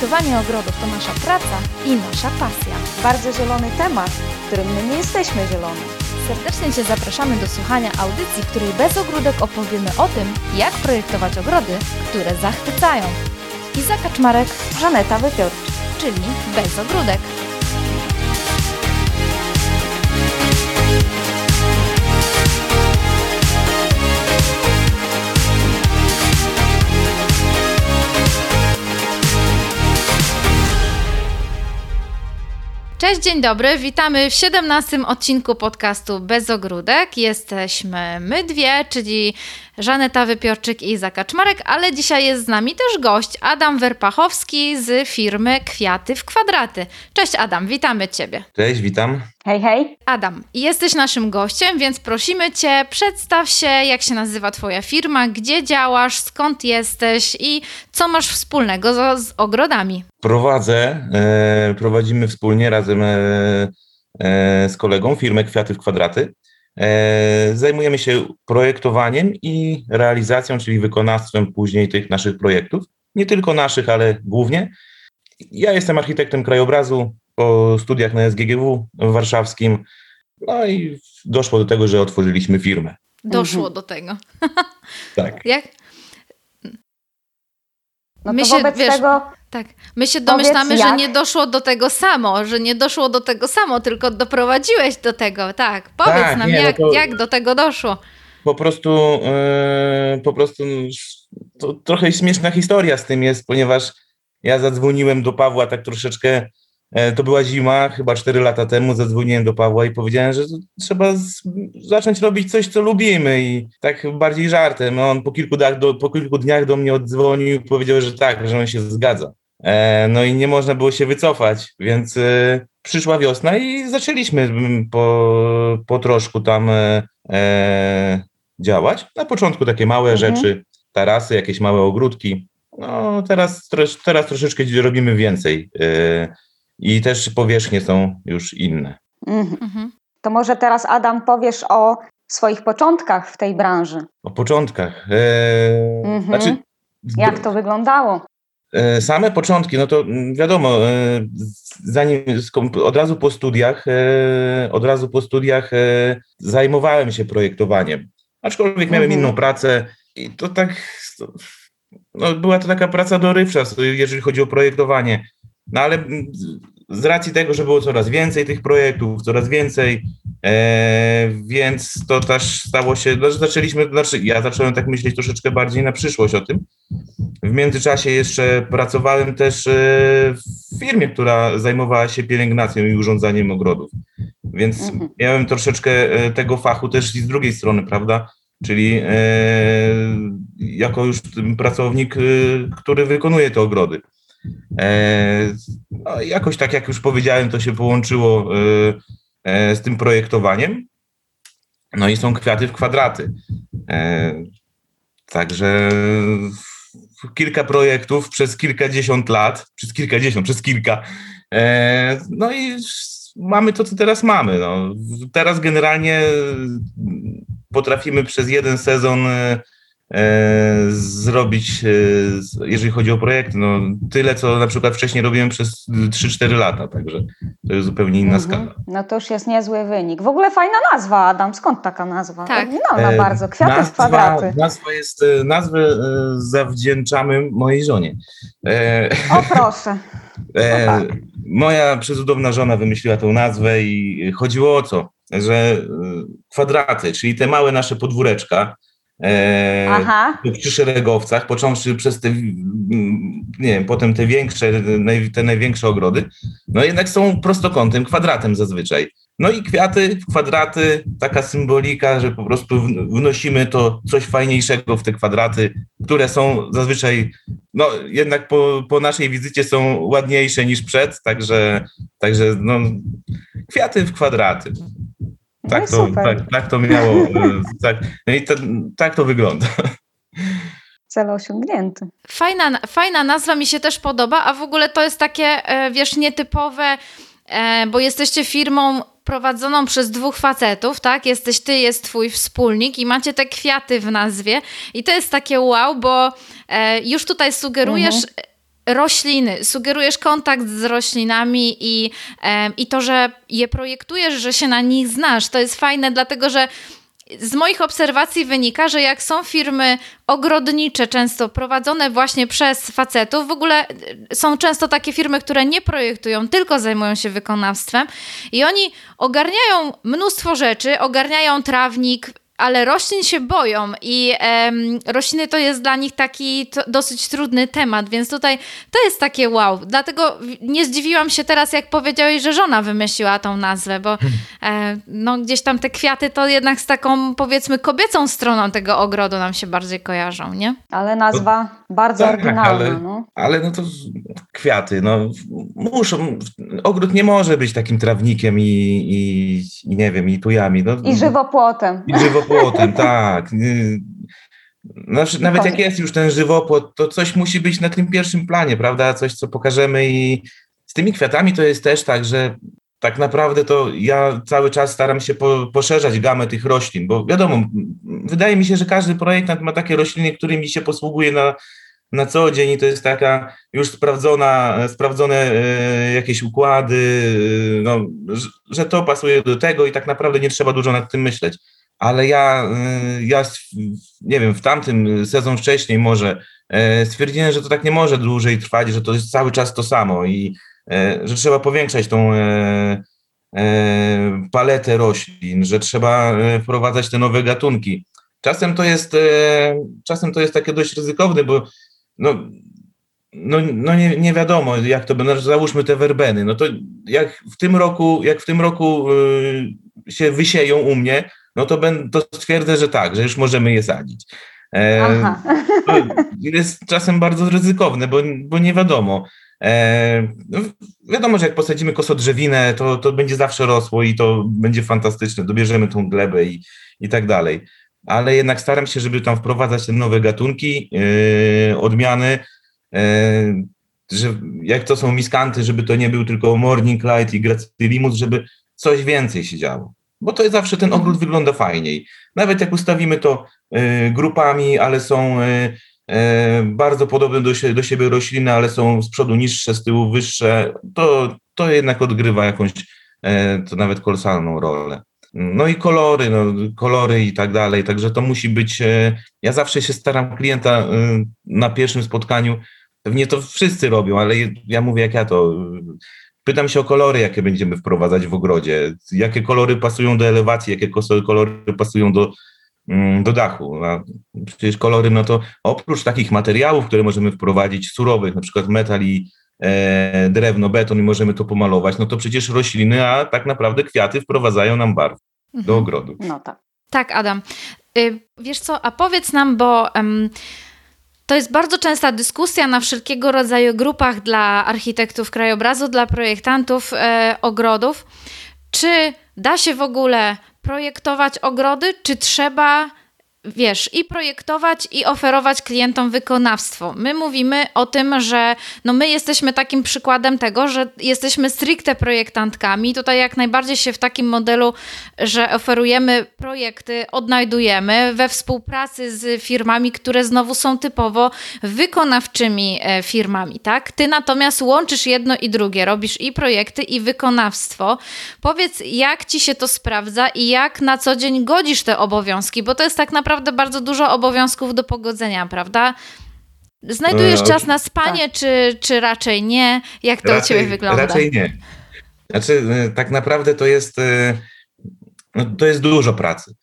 Projektowanie ogrodów to nasza praca i nasza pasja. Bardzo zielony temat, w którym my nie jesteśmy zieloni. Serdecznie Cię zapraszamy do słuchania audycji, w której bez ogródek opowiemy o tym, jak projektować ogrody, które zachwycają. Iza Kaczmarek, Żaneta Wypiorczyk. czyli bez ogródek. Cześć, dzień dobry. Witamy w 17 odcinku podcastu Bez Ogródek. Jesteśmy my dwie, czyli Żaneta Wypiorczyk i Iza Kaczmarek, ale dzisiaj jest z nami też gość Adam Werpachowski z firmy Kwiaty w Kwadraty. Cześć Adam, witamy Ciebie. Cześć, witam. Hej, hej. Adam, jesteś naszym gościem, więc prosimy Cię, przedstaw się, jak się nazywa Twoja firma, gdzie działasz, skąd jesteś i co masz wspólnego z, z ogrodami. Prowadzę, e, prowadzimy wspólnie razem e, e, z kolegą firmę Kwiaty w Kwadraty. E, zajmujemy się projektowaniem i realizacją, czyli wykonawstwem później tych naszych projektów. Nie tylko naszych, ale głównie. Ja jestem architektem krajobrazu po studiach na SGGW warszawskim. No i doszło do tego, że otworzyliśmy firmę. Doszło Mhm. do tego. Tak. Jak? No My to się, wobec wiesz, tego Tak. My się Powiedz, domyślamy, że jak? nie doszło do tego samo, że nie doszło do tego samo, tylko doprowadziłeś do tego. Tak. Powiedz Tak, nam, nie, no jak, to- jak do tego doszło. po prostu, e, po prostu to trochę śmieszna historia z tym jest, ponieważ ja zadzwoniłem do Pawła tak troszeczkę, e, to była zima, chyba 4 lata temu, zadzwoniłem do Pawła i powiedziałem, że trzeba z, zacząć robić coś, co lubimy i tak bardziej żartem. On po kilku, dniach do, po kilku dniach do mnie oddzwonił i powiedział, że tak, że on się zgadza. E, no i nie można było się wycofać, więc e, przyszła wiosna i zaczęliśmy po, po troszku tam e, działać. Na początku takie małe Mhm. rzeczy, tarasy, jakieś małe ogródki. No teraz, trosz, teraz troszeczkę robimy więcej e, i też powierzchnie są już inne. Mhm. Mhm. To może teraz Adam powiesz o swoich początkach w tej branży. O początkach. E, Mhm. Znaczy, Jak to wyglądało? E, Same początki, no to mm, wiadomo, e, zanim od razu po studiach, e, od razu po studiach zajmowałem się projektowaniem. Aczkolwiek miałem Mhm. inną pracę i to tak, no była to taka praca dorywcza, jeżeli chodzi o projektowanie. No ale mm, z racji tego, że było coraz więcej tych projektów, coraz więcej, e, więc to też stało się, no, że zaczęliśmy, znaczy ja zacząłem tak myśleć troszeczkę bardziej na przyszłość o tym. W międzyczasie jeszcze pracowałem też e, w firmie, która zajmowała się pielęgnacją i urządzaniem ogrodów. Więc Mhm. miałem troszeczkę e, tego fachu też i z drugiej strony, prawda? Czyli e, jako już pracownik, e, który wykonuje te ogrody. E, no, jakoś tak, jak już powiedziałem, to się połączyło e, e, z tym projektowaniem. No i są kwiaty w kwadraty. Także kilka projektów przez kilkadziesiąt lat, przez kilkadziesiąt, przez kilka. No i mamy to, co teraz mamy. No. Teraz generalnie potrafimy przez jeden sezon zrobić, e, jeżeli chodzi o projekty, no, tyle, co na przykład wcześniej robiłem przez 3-4 lata, także to jest zupełnie inna Mhm. skala. No to już jest niezły wynik. W ogóle fajna nazwa, Adam. Skąd taka nazwa? Tak. Oryginalna E, bardzo. Kwiaty w kwadraty. Nazwa jest, e, nazwę e, zawdzięczamy mojej żonie. E, O proszę. E, No tak. moja przecudowna żona wymyśliła tą nazwę i chodziło o co? Że e, kwadraty, czyli te małe nasze podwóreczka e, Aha. przy szeregowcach, począwszy przez te, mm, nie wiem, potem te większe, te największe ogrody, no jednak są prostokątem, kwadratem zazwyczaj. No i kwiaty, kwadraty, taka symbolika, że po prostu wn- wnosimy to coś fajniejszego w te kwadraty, które są zazwyczaj, no jednak po, po naszej wizycie są ładniejsze niż przed, także, także no, kwiaty w kwadraty. No Tak to, super. tak, tak to miało, e, tak, no i to, tak to wygląda. Cel osiągnięty. Fajna, fajna nazwa mi się też podoba, a w ogóle to jest takie, e, wiesz, nietypowe, e, bo jesteście firmą prowadzoną przez dwóch facetów, tak? Jesteś ty, jest twój wspólnik i macie te kwiaty w nazwie. I to jest takie wow, bo już tutaj sugerujesz rośliny, sugerujesz kontakt z roślinami i, i to, że je projektujesz, że się na nich znasz. To jest fajne, dlatego że z moich obserwacji wynika, że jak są firmy ogrodnicze, często prowadzone właśnie przez facetów, w ogóle y, są często takie firmy, które nie projektują, tylko zajmują się wykonawstwem i oni ogarniają mnóstwo rzeczy, ogarniają trawnik, ale roślin się boją i em, rośliny to jest dla nich taki to, dosyć trudny temat, więc tutaj to jest takie wow. Dlatego nie zdziwiłam się teraz, jak powiedziałeś, że żona wymyśliła tą nazwę, bo e, no, gdzieś tam te kwiaty to jednak z taką powiedzmy kobiecą stroną tego ogrodu nam się bardziej kojarzą, nie? Ale nazwa no, bardzo tak, oryginalna. Ale, no. ale no to kwiaty, no muszą, ogród nie może być takim trawnikiem i, i, i nie wiem, i tujami. No, I żywopłotem. I żywopłotem żywopłotem, tak. Znaczy, nawet jak jest już ten żywopłot, to coś musi być na tym pierwszym planie, prawda? Coś, co pokażemy i z tymi kwiatami to jest też tak, że tak naprawdę to ja cały czas staram się po, poszerzać gamę tych roślin, bo wiadomo, wydaje mi się, że każdy projektant ma takie rośliny, którymi się posługuje na, na co dzień i to jest taka już sprawdzona, sprawdzone e, jakieś układy, e, no, że to pasuje do tego i tak naprawdę nie trzeba dużo nad tym myśleć ale ja, y, ja nie wiem, w tamtym sezon wcześniej może e, stwierdziłem, że to tak nie może dłużej trwać, że to jest cały czas to samo i e, że trzeba powiększać tą paletę roślin, że trzeba wprowadzać te nowe gatunki. Czasem to jest, czasem to jest takie dość ryzykowne, bo no, no, no nie, nie wiadomo, jak to będzie. Załóżmy te werbeny. No to jak w tym roku, jak w tym roku się wysieją u mnie, no to, ben, to stwierdzę, że tak, że już możemy je sadzić. E, to jest czasem bardzo ryzykowne, bo, bo nie wiadomo. E, wiadomo, że jak posadzimy kosodrzewinę, to, to będzie zawsze rosło i to będzie fantastyczne. Dobierzemy tą glebę i, i tak dalej. Ale jednak staram się, żeby tam wprowadzać te nowe gatunki, e, odmiany, e, że jak to są miskanty, żeby to nie był tylko morning light i gracilimus, żeby coś więcej się działo bo to zawsze ten ogród wygląda fajniej. Nawet jak ustawimy to y, grupami, ale są y, y, bardzo podobne do, do siebie rośliny, ale są z przodu niższe, z tyłu wyższe, to, to jednak odgrywa jakąś to nawet kolosalną rolę. No i kolory, no, kolory i tak dalej, także to musi być, ja zawsze się staram klienta na pierwszym spotkaniu, pewnie to wszyscy robią, ale ja mówię jak ja to Pytam się o kolory, jakie będziemy wprowadzać w ogrodzie. Jakie kolory pasują do elewacji, jakie kolory pasują do, mm, do dachu. A przecież kolory, no to oprócz takich materiałów, które możemy wprowadzić, surowych, na przykład metal i e, drewno, beton i możemy to pomalować, no to przecież rośliny, a tak naprawdę kwiaty wprowadzają nam barw mhm. do ogrodu. No tak. Tak, Adam. Y, wiesz co, a powiedz nam, bo... Um, to jest bardzo częsta dyskusja na wszelkiego rodzaju grupach dla architektów krajobrazu, dla projektantów e, ogrodów. Czy da się w ogóle projektować ogrody, czy trzeba wiesz, i projektować, i oferować klientom wykonawstwo. My mówimy o tym, że no my jesteśmy takim przykładem tego, że jesteśmy stricte projektantkami. Tutaj jak najbardziej się w takim modelu, że oferujemy projekty, odnajdujemy we współpracy z firmami, które znowu są typowo wykonawczymi e, firmami, tak? Ty natomiast łączysz jedno i drugie, robisz i projekty, i wykonawstwo. Powiedz, jak ci się to sprawdza i jak na co dzień godzisz te obowiązki, bo to jest tak naprawdę naprawdę bardzo dużo obowiązków do pogodzenia, prawda? Znajdujesz e, czas na spanie, tak. czy, czy raczej nie? Jak to raczej, u Ciebie wygląda? Raczej nie. Znaczy, e, tak naprawdę to jest, e, no, to jest dużo pracy.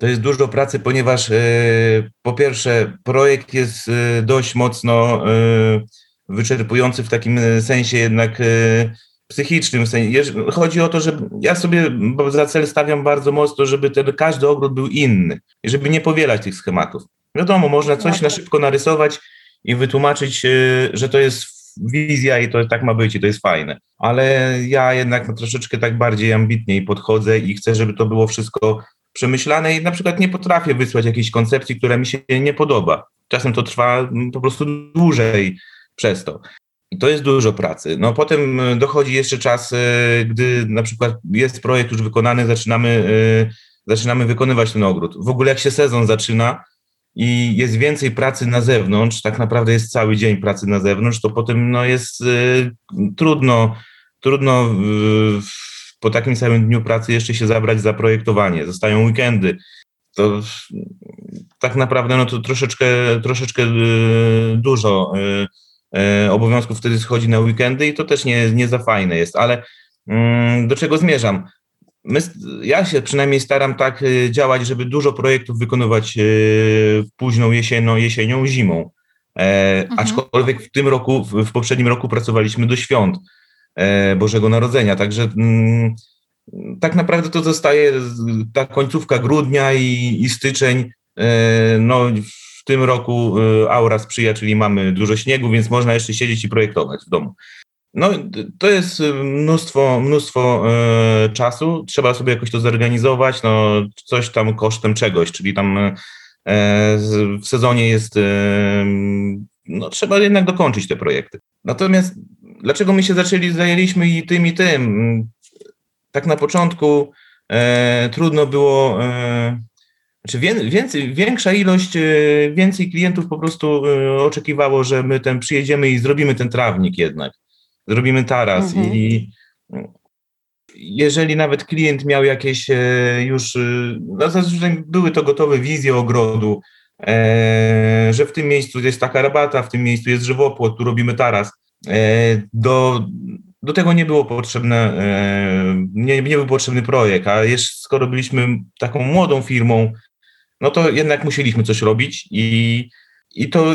To jest dużo pracy, ponieważ po pierwsze projekt jest dość mocno wyczerpujący w takim sensie jednak psychicznym. Chodzi o to, że ja sobie za cel stawiam bardzo mocno, żeby ten każdy ogród był inny i żeby nie powielać tych schematów. Wiadomo, można coś na szybko narysować i wytłumaczyć, e, że to jest wizja i to tak ma być i to jest fajne. Ale ja jednak no, troszeczkę tak bardziej ambitniej podchodzę i chcę, żeby to było wszystko przemyślane i na przykład nie potrafię wysłać jakiejś koncepcji, która mi się nie podoba. Czasem to trwa po prostu dłużej przez to. To jest dużo pracy. No potem e, dochodzi jeszcze czas, e, gdy na przykład jest projekt już wykonany, zaczynamy, e, zaczynamy wykonywać ten ogród. W ogóle jak się sezon zaczyna, i jest więcej pracy na zewnątrz, tak naprawdę jest cały dzień pracy na zewnątrz, to potem no, jest trudno, trudno po takim samym dniu pracy jeszcze się zabrać za projektowanie. Zostają weekendy. To tak naprawdę no, to troszeczkę, troszeczkę dużo obowiązków wtedy schodzi na weekendy i to też nie, nie za fajne jest, ale mm, do czego zmierzam? My, ja się przynajmniej staram tak działać, żeby dużo projektów wykonywać późną jesienią, jesienią zimą. E, mhm. Aczkolwiek w tym roku, w poprzednim roku pracowaliśmy do świąt e, Bożego Narodzenia, także mm, tak naprawdę to zostaje ta końcówka grudnia i, i styczeń. E, no, tym roku aura sprzyja, czyli mamy dużo śniegu, więc można jeszcze siedzieć i projektować w domu. No, to jest mnóstwo, mnóstwo e, czasu. Trzeba sobie jakoś to zorganizować, no, coś tam kosztem czegoś, czyli tam w sezonie jest, no, trzeba jednak dokończyć te projekty. Natomiast dlaczego my się zaczęli, zajęliśmy i tym, i tym? Tak na początku trudno było, znaczy więcej, większa ilość, e, więcej klientów po prostu oczekiwało, że my ten przyjedziemy i zrobimy ten trawnik jednak zrobimy taras mhm. i jeżeli nawet klient miał jakieś e, już, e, no zazwyczaj były to gotowe wizje ogrodu, e, że w tym miejscu jest taka rabata, w tym miejscu jest żywopłot, tu robimy taras. Do, do tego nie było potrzebne, nie, nie był potrzebny projekt, a jeszcze skoro byliśmy taką młodą firmą, no to jednak musieliśmy coś robić i i to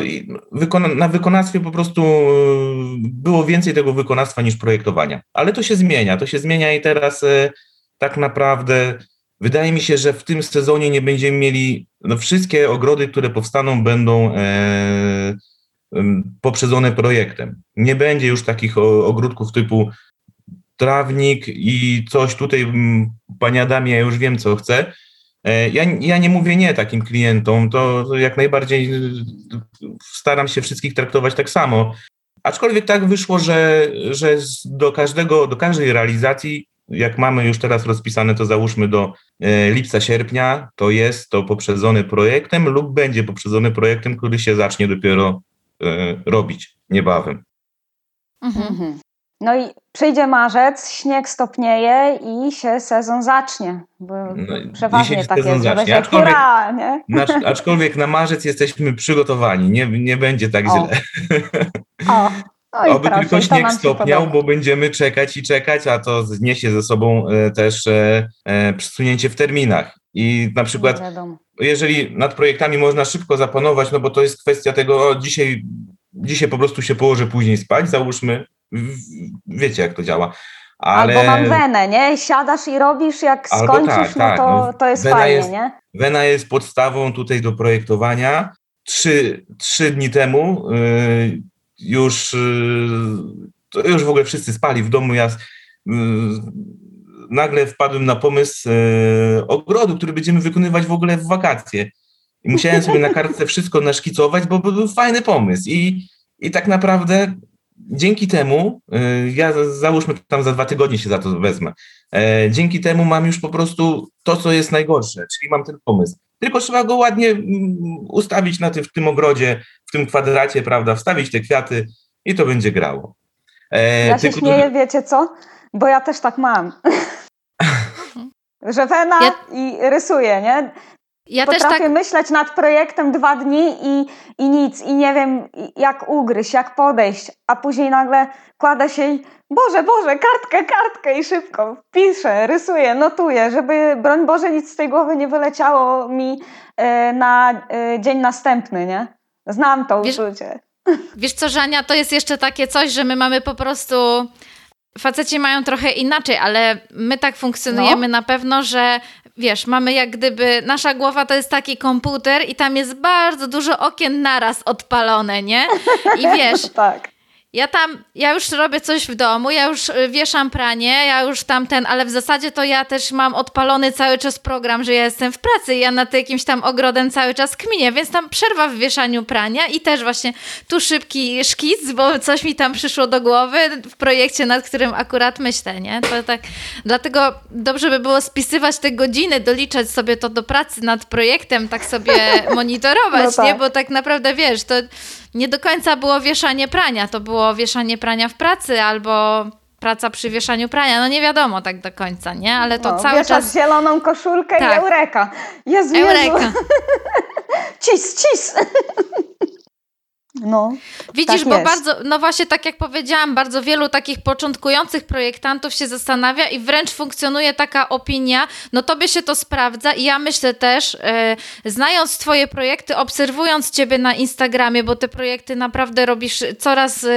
na wykonawstwie po prostu e, było więcej tego wykonawstwa niż projektowania. Ale to się zmienia, to się zmienia i teraz e, tak naprawdę wydaje mi się, że w tym sezonie nie będziemy mieli, no wszystkie ogrody, które powstaną będą e, poprzedzone projektem. Nie będzie już takich ogródków typu trawnik i coś tutaj, panie Adamie, ja już wiem co chcę, ja, ja nie mówię nie takim klientom, to, jak najbardziej staram się wszystkich traktować tak samo. Aczkolwiek tak wyszło, że, że do każdego, do każdej realizacji, jak mamy już teraz rozpisane, to załóżmy do e, lipca, sierpnia, to jest to poprzedzone projektem lub będzie poprzedzony projektem, który się zacznie dopiero e, robić niebawem. Mhm. No i przyjdzie marzec, śnieg stopnieje i się sezon zacznie. Bo no, przeważnie tak jest, zacznie. aczkolwiek, hura, nie? Na, aczkolwiek na marzec jesteśmy przygotowani, nie, nie będzie tak o. źle. O. No Oby proszę, tylko śnieg stopniał, bo będziemy czekać i czekać, a to zniesie ze sobą e, też e, e, przesunięcie w terminach. I na przykład, jeżeli nad projektami można szybko zapanować, no bo to jest kwestia tego, o, dzisiaj, dzisiaj po prostu się położę później spać, załóżmy, wiecie jak to działa. Ale... Albo mam wenę, nie? Siadasz i robisz, jak Albo skończysz, tak, no tak. to, no, to jest fajnie, jest, nie? Wena jest podstawą tutaj do projektowania. Trzy, trzy dni temu yy, już, yy, już w ogóle wszyscy spali w domu. Ja yy, nagle wpadłem na pomysł yy, ogrodu, który będziemy wykonywać w ogóle w wakacje. I musiałem sobie na kartce wszystko naszkicować, bo był fajny pomysł. I, i tak naprawdę dzięki temu, y, ja załóżmy tam za dwa tygodnie się za to wezmę, e, dzięki temu mam już po prostu to, co jest najgorsze, czyli mam ten pomysł. Tylko trzeba go ładnie mm, ustawić na tym, w tym ogrodzie, w tym kwadracie, prawda, wstawić te kwiaty i to będzie grało. E, ja się śmieję, wiecie co? Bo ja też tak mam. Że wena ja... i rysuję, nie? Ja Potrafię też tak... myśleć nad projektem dwa dni i, i nic, i nie wiem jak ugryźć, jak podejść, a później nagle kładę się i Boże, Boże, kartkę, kartkę i szybko piszę, rysuję, notuję, żeby broń Boże nic z tej głowy nie wyleciało mi e, na e, dzień następny, nie? Znam to wiesz, uczucie. Wiesz co, Żania, to jest jeszcze takie coś, że my mamy po prostu faceci mają trochę inaczej, ale my tak funkcjonujemy no. na pewno, że wiesz, mamy jak gdyby, nasza głowa to jest taki komputer i tam jest bardzo dużo okien naraz odpalone, nie? I wiesz, tak. Ja tam, ja już robię coś w domu, ja już y, wieszam pranie, ja już tam ten, ale w zasadzie to ja też mam odpalony cały czas program, że ja jestem w pracy i ja nad jakimś tam ogrodem cały czas kminię, więc tam przerwa w wieszaniu prania i też właśnie tu szybki szkic, bo coś mi tam przyszło do głowy w projekcie, nad którym akurat myślę, nie? To tak, dlatego dobrze by było spisywać te godziny, doliczać sobie to do pracy nad projektem, tak sobie monitorować, no tak. nie? Bo tak naprawdę, wiesz, to nie do końca było wieszanie prania, to było wieszanie prania w pracy albo praca przy wieszaniu prania. No nie wiadomo tak do końca, nie? Ale to no, cały czas... zieloną koszulkę tak. i eureka. Jezu, eureka. Jezu. cis, cis. No, Widzisz, tak bo jest. bardzo, no właśnie tak jak powiedziałam, bardzo wielu takich początkujących projektantów się zastanawia i wręcz funkcjonuje taka opinia, no tobie się to sprawdza i ja myślę też, yy, znając twoje projekty, obserwując ciebie na Instagramie, bo te projekty naprawdę robisz coraz yy,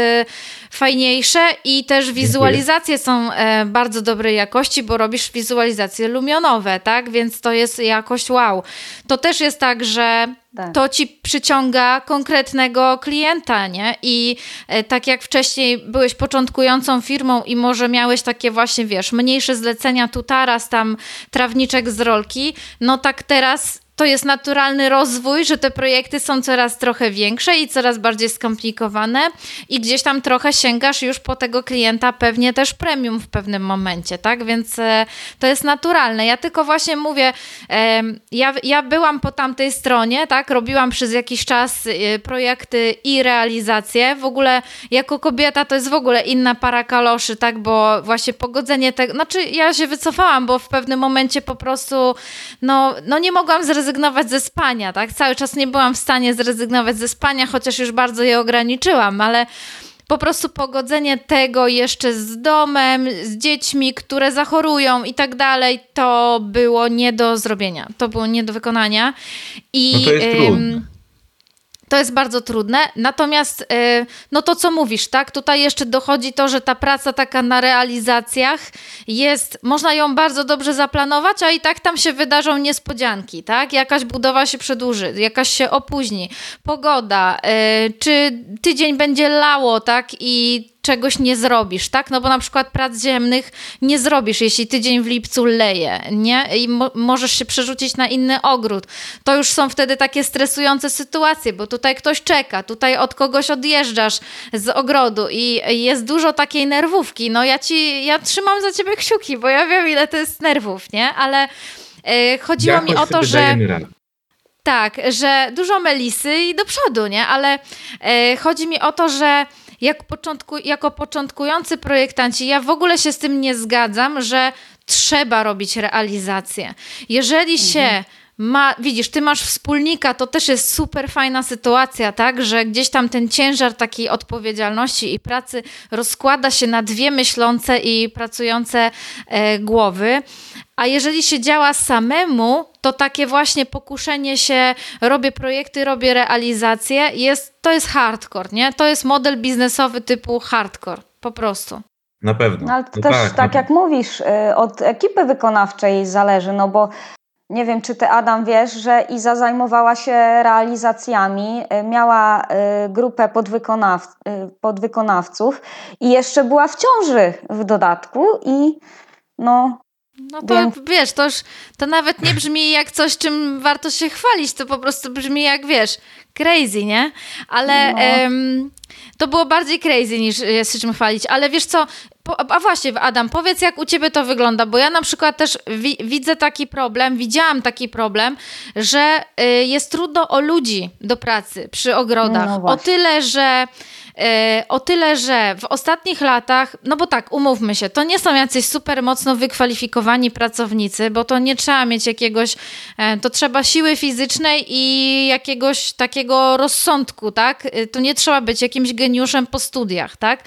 fajniejsze i też wizualizacje są yy, bardzo dobrej jakości, bo robisz wizualizacje lumionowe, tak? Więc to jest jakość wow. To też jest tak, że tak. to ci przyciąga konkretnego klienta, nie? I e, tak jak wcześniej byłeś początkującą firmą i może miałeś takie właśnie, wiesz, mniejsze zlecenia tu taras, tam trawniczek z rolki, no tak teraz to jest naturalny rozwój, że te projekty są coraz trochę większe i coraz bardziej skomplikowane i gdzieś tam trochę sięgasz już po tego klienta pewnie też premium w pewnym momencie, tak? Więc e, to jest naturalne. Ja tylko właśnie mówię, ja, ja byłam po tamtej stronie, tak? Robiłam przez jakiś czas e, projekty i realizacje. W ogóle jako kobieta to jest w ogóle inna para kaloszy, tak? Bo właśnie pogodzenie tego, znaczy ja się wycofałam, bo w pewnym momencie po prostu no, no nie mogłam zrezygnować zrezygnować ze spania, tak? Cały czas nie byłam w stanie zrezygnować ze spania, chociaż już bardzo je ograniczyłam, ale po prostu pogodzenie tego jeszcze z domem, z dziećmi, które zachorują i tak dalej, to było nie do zrobienia. To było nie do wykonania. I, no to jest trudne. To jest bardzo trudne. Natomiast, y, no to co mówisz, tak? Tutaj jeszcze dochodzi to, że ta praca taka na realizacjach jest, można ją bardzo dobrze zaplanować, a i tak tam się wydarzą niespodzianki, tak? Jakaś budowa się przedłuży, jakaś się opóźni, pogoda, y, czy tydzień będzie lało, tak? I czegoś nie zrobisz, tak? No bo na przykład prac ziemnych nie zrobisz, jeśli tydzień w lipcu leje, nie? I mo możesz się przerzucić na inny ogród. To już są wtedy takie stresujące sytuacje, bo tutaj ktoś czeka, tutaj od kogoś odjeżdżasz z ogrodu i jest dużo takiej nerwówki. No ja ci, ja trzymam za ciebie kciuki, bo ja wiem ile to jest nerwów, nie? Ale yy, chodziło mi o to, że... Tak, że dużo melisy i do przodu, nie? Ale yy, chodzi mi o to, że jak początku, jako początkujący projektanci, ja w ogóle się z tym nie zgadzam, że trzeba robić realizację. Jeżeli mhm. się ma, widzisz, ty masz wspólnika, to też jest super fajna sytuacja, tak, że gdzieś tam ten ciężar takiej odpowiedzialności i pracy rozkłada się na dwie myślące i pracujące e, głowy. A jeżeli się działa samemu, to takie właśnie pokuszenie się, robię projekty, robię realizacje, jest, to jest hardcore, nie? To jest model biznesowy typu hardcore, po prostu. Na pewno. No, ale to no też tak, tak jak mówisz, y, od ekipy wykonawczej zależy, no bo nie wiem, czy ty Adam wiesz, że Iza zajmowała się realizacjami, y, miała y, grupę podwykonaw podwykonawców i jeszcze była w ciąży w dodatku i no no to Więc... wiesz, to już to nawet nie brzmi jak coś, czym warto się chwalić, to po prostu brzmi jak wiesz, crazy, nie? Ale no. to było bardziej crazy niż jest się czym chwalić. Ale wiesz co, po, a właśnie Adam, powiedz jak u ciebie to wygląda, bo ja na przykład też wi widzę taki problem, widziałam taki problem, że y, jest trudno o ludzi do pracy przy ogrodach. No o tyle, że o tyle, że w ostatnich latach, no bo tak, umówmy się, to nie są jacyś super mocno wykwalifikowani pracownicy, bo to nie trzeba mieć jakiegoś, e, to trzeba siły fizycznej i jakiegoś takiego rozsądku, tak? E, to nie trzeba być jakimś geniuszem po studiach, tak?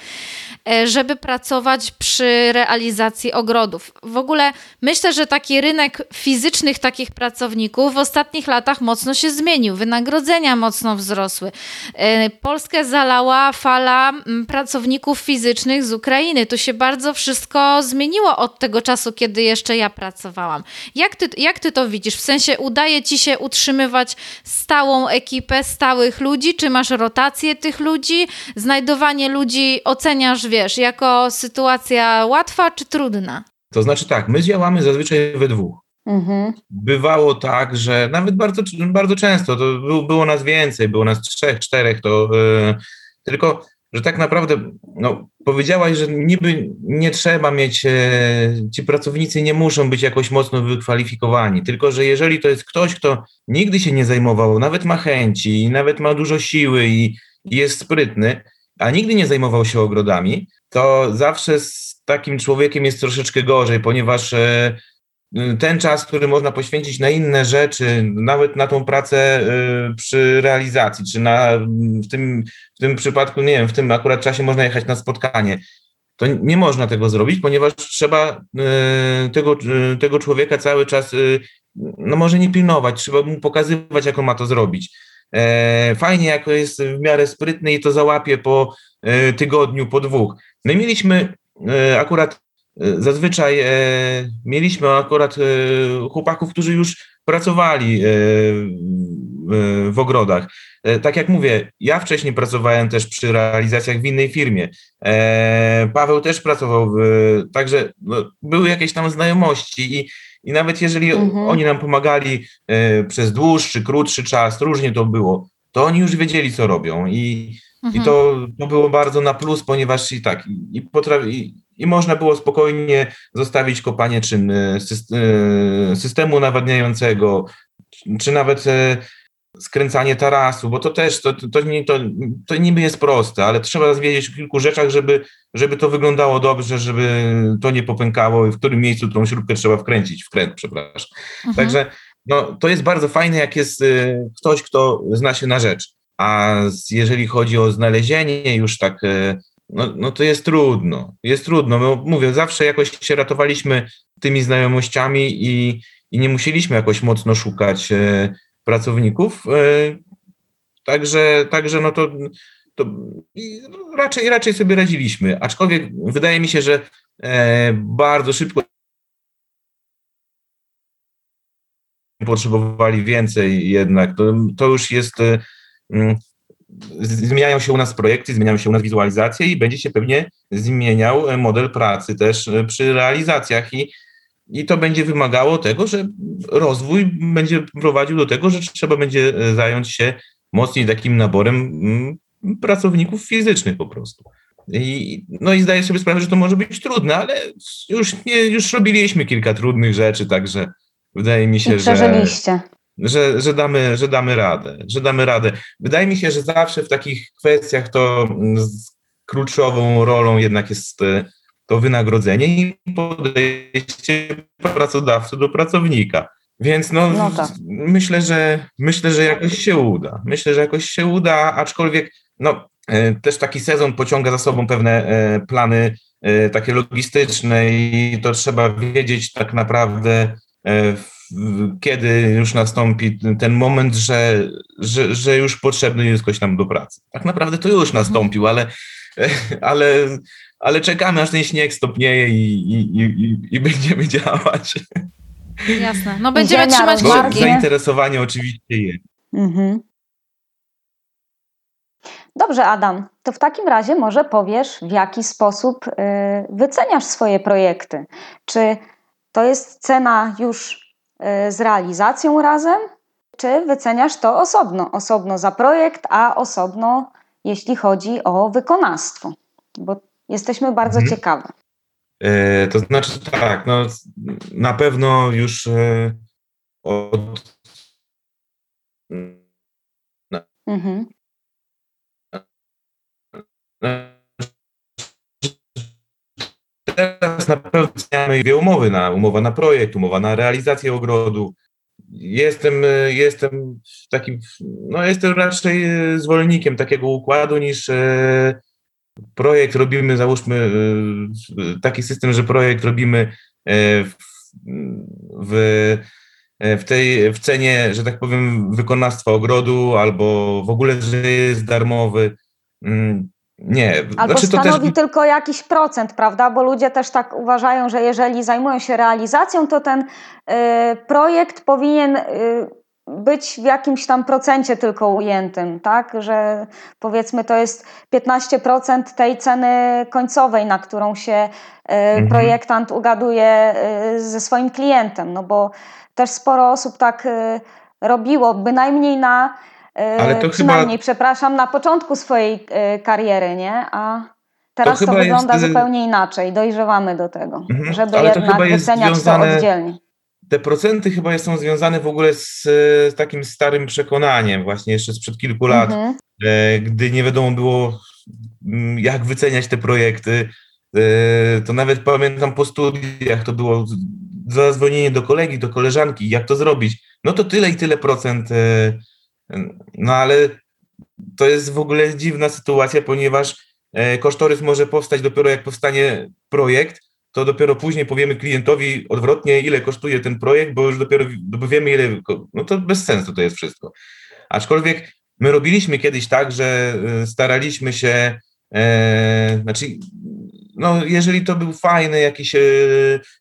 Żeby pracować przy realizacji ogrodów. W ogóle myślę, że taki rynek fizycznych takich pracowników w ostatnich latach mocno się zmienił. Wynagrodzenia mocno wzrosły. Polskę zalała fala mm, pracowników fizycznych z Ukrainy. To się bardzo wszystko zmieniło od tego czasu, kiedy jeszcze ja pracowałam. Jak ty, jak ty to widzisz? W sensie udaje ci się utrzymywać stałą ekipę, stałych ludzi, czy masz rotację tych ludzi? Znajdowanie ludzi oceniasz, wiesz, jako sytuacja łatwa czy trudna? To znaczy tak, my działamy zazwyczaj we dwóch. Mhm. Bywało tak, że nawet bardzo, bardzo często, to było nas więcej, było nas trzech, czterech, to yy, tylko, że tak naprawdę no, powiedziałaś, że niby nie trzeba mieć, yy, ci pracownicy nie muszą być jakoś mocno wykwalifikowani, tylko że jeżeli to jest ktoś, kto nigdy się nie zajmował, nawet ma chęci, nawet ma dużo siły i, i jest sprytny, a nigdy nie zajmował się ogrodami, to zawsze z takim człowiekiem jest troszeczkę gorzej, ponieważ yy, ten czas, który można poświęcić na inne rzeczy, nawet na tą pracę y, przy realizacji, czy na, w, tym, w tym przypadku, nie wiem, w tym akurat czasie można jechać na spotkanie, to nie można tego zrobić, ponieważ trzeba y, tego, tego człowieka cały czas, no może nie pilnować, trzeba mu pokazywać, jak on ma to zrobić. E, fajnie, jak jest w miarę sprytny i to załapie po tygodniu, po dwóch. My mieliśmy akurat E, zazwyczaj e, mieliśmy akurat e, chłopaków, którzy już pracowali w ogrodach. Tak jak mówię, ja wcześniej pracowałem też przy realizacjach w innej firmie. Paweł też pracował, w, także no, były jakieś tam znajomości i, i nawet jeżeli mhm. oni nam pomagali przez dłuższy, krótszy czas, różnie to było, to oni już wiedzieli, co robią i, mhm. i to, to było bardzo na plus, ponieważ i tak, i, potrafi, i można było spokojnie zostawić kopanie czy e, systemu nawadniającego, czy nawet e, skręcanie tarasu, bo to też, to, to, to, to niby jest proste, ale trzeba wiedzieć o kilku rzeczach, żeby, żeby to wyglądało dobrze, żeby to nie popękało i w którym miejscu tą śrubkę trzeba wkręcić, wkręt, przepraszam. Mhm. Także no, to jest bardzo fajne, jak jest e, ktoś, kto zna się na rzecz. A jeżeli chodzi o znalezienie już tak no, no to jest trudno. Jest trudno. No, mówię, zawsze jakoś się ratowaliśmy tymi znajomościami i, i nie musieliśmy jakoś mocno szukać e, pracowników. E, także, także no to, to raczej, raczej sobie radziliśmy. Aczkolwiek wydaje mi się, że e, bardzo szybko potrzebowali więcej jednak. To, to już jest zmieniają się u nas projekty, zmieniają się u nas wizualizacje i będzie się pewnie zmieniał model pracy też e, przy realizacjach i, i to będzie wymagało tego, że rozwój będzie prowadził do tego, że trzeba będzie e, zająć się mocniej takim naborem mm, pracowników fizycznych po prostu. I, no i zdaję sobie sprawę, że to może być trudne, ale już, nie, już robiliśmy kilka trudnych rzeczy, także wydaje mi się, że że, że, damy, że damy radę, że damy radę. Wydaje mi się, że zawsze w takich kwestiach to mm, kluczową rolą jednak jest e, to wynagrodzenie i podejście pracodawcy do pracownika. Więc no, no tak. myślę, że myślę, że jakoś się uda. Myślę, że jakoś się uda, aczkolwiek no, e, też taki sezon pociąga za sobą pewne e, plany takie logistyczne i to trzeba wiedzieć tak naprawdę kiedy już nastąpi ten moment, że, że, że już potrzebny jest ktoś nam do pracy. Tak naprawdę to już mhm. nastąpił, ale, ale, ale czekamy, aż ten śnieg stopnieje i, i, i, i będziemy działać. Jasne. No będziemy Ziemia trzymać kciuki. Zainteresowanie oczywiście jest. Mhm. Dobrze, Adam, to w takim razie może powiesz, w jaki sposób y, wyceniasz swoje projekty. Czy to jest cena już z realizacją razem, czy wyceniasz to osobno? Osobno za projekt, a osobno jeśli chodzi o wykonawstwo? Bo jesteśmy bardzo mhm. ciekawe. E, to znaczy tak, no, na pewno już e, od. Mhm. teraz na pewno zmieniamy dwie umowy, na, umowa na projekt, umowa na realizację ogrodu. Jestem, jestem takim, no jestem raczej zwolennikiem takiego układu niż e, projekt robimy, załóżmy e, taki system, że projekt robimy e, w, w, w tej w cenie, że tak powiem, wykonawstwa ogrodu albo w ogóle, że jest darmowy. Mm, Nie. Albo znaczy, stanowi też... tylko jakiś procent, prawda? Bo ludzie też tak uważają, że jeżeli zajmują się realizacją, to ten y, projekt powinien y, być w jakimś tam procencie tylko ujętym, tak? Że powiedzmy to jest 15% tej ceny końcowej, na którą się y, mhm. projektant ugaduje y, ze swoim klientem, no bo też sporo osób tak y, robiło, bynajmniej na ale to przynajmniej, chyba... przepraszam, na początku swojej kariery, nie? A teraz to, to wygląda jest... zupełnie inaczej, dojrzewamy do tego, mhm. żeby Ale jednak wyceniać związane... to oddzielnie te procenty chyba są związane w ogóle z, z takim starym przekonaniem, właśnie jeszcze sprzed kilku lat, mhm. e, gdy nie wiadomo było, mm, jak wyceniać te projekty. E, to nawet pamiętam po studiach to było zadzwonienie do kolegi, do koleżanki, jak to zrobić. No to tyle i tyle procent. E, no ale to jest w ogóle dziwna sytuacja, ponieważ kosztorys może powstać dopiero jak powstanie projekt, to dopiero później powiemy klientowi odwrotnie, ile kosztuje ten projekt, bo już dopiero wiemy, ile. No to bez sensu to jest wszystko. Aczkolwiek my robiliśmy kiedyś tak, że e, staraliśmy się, e, znaczy, no jeżeli to był fajny, jakiś e,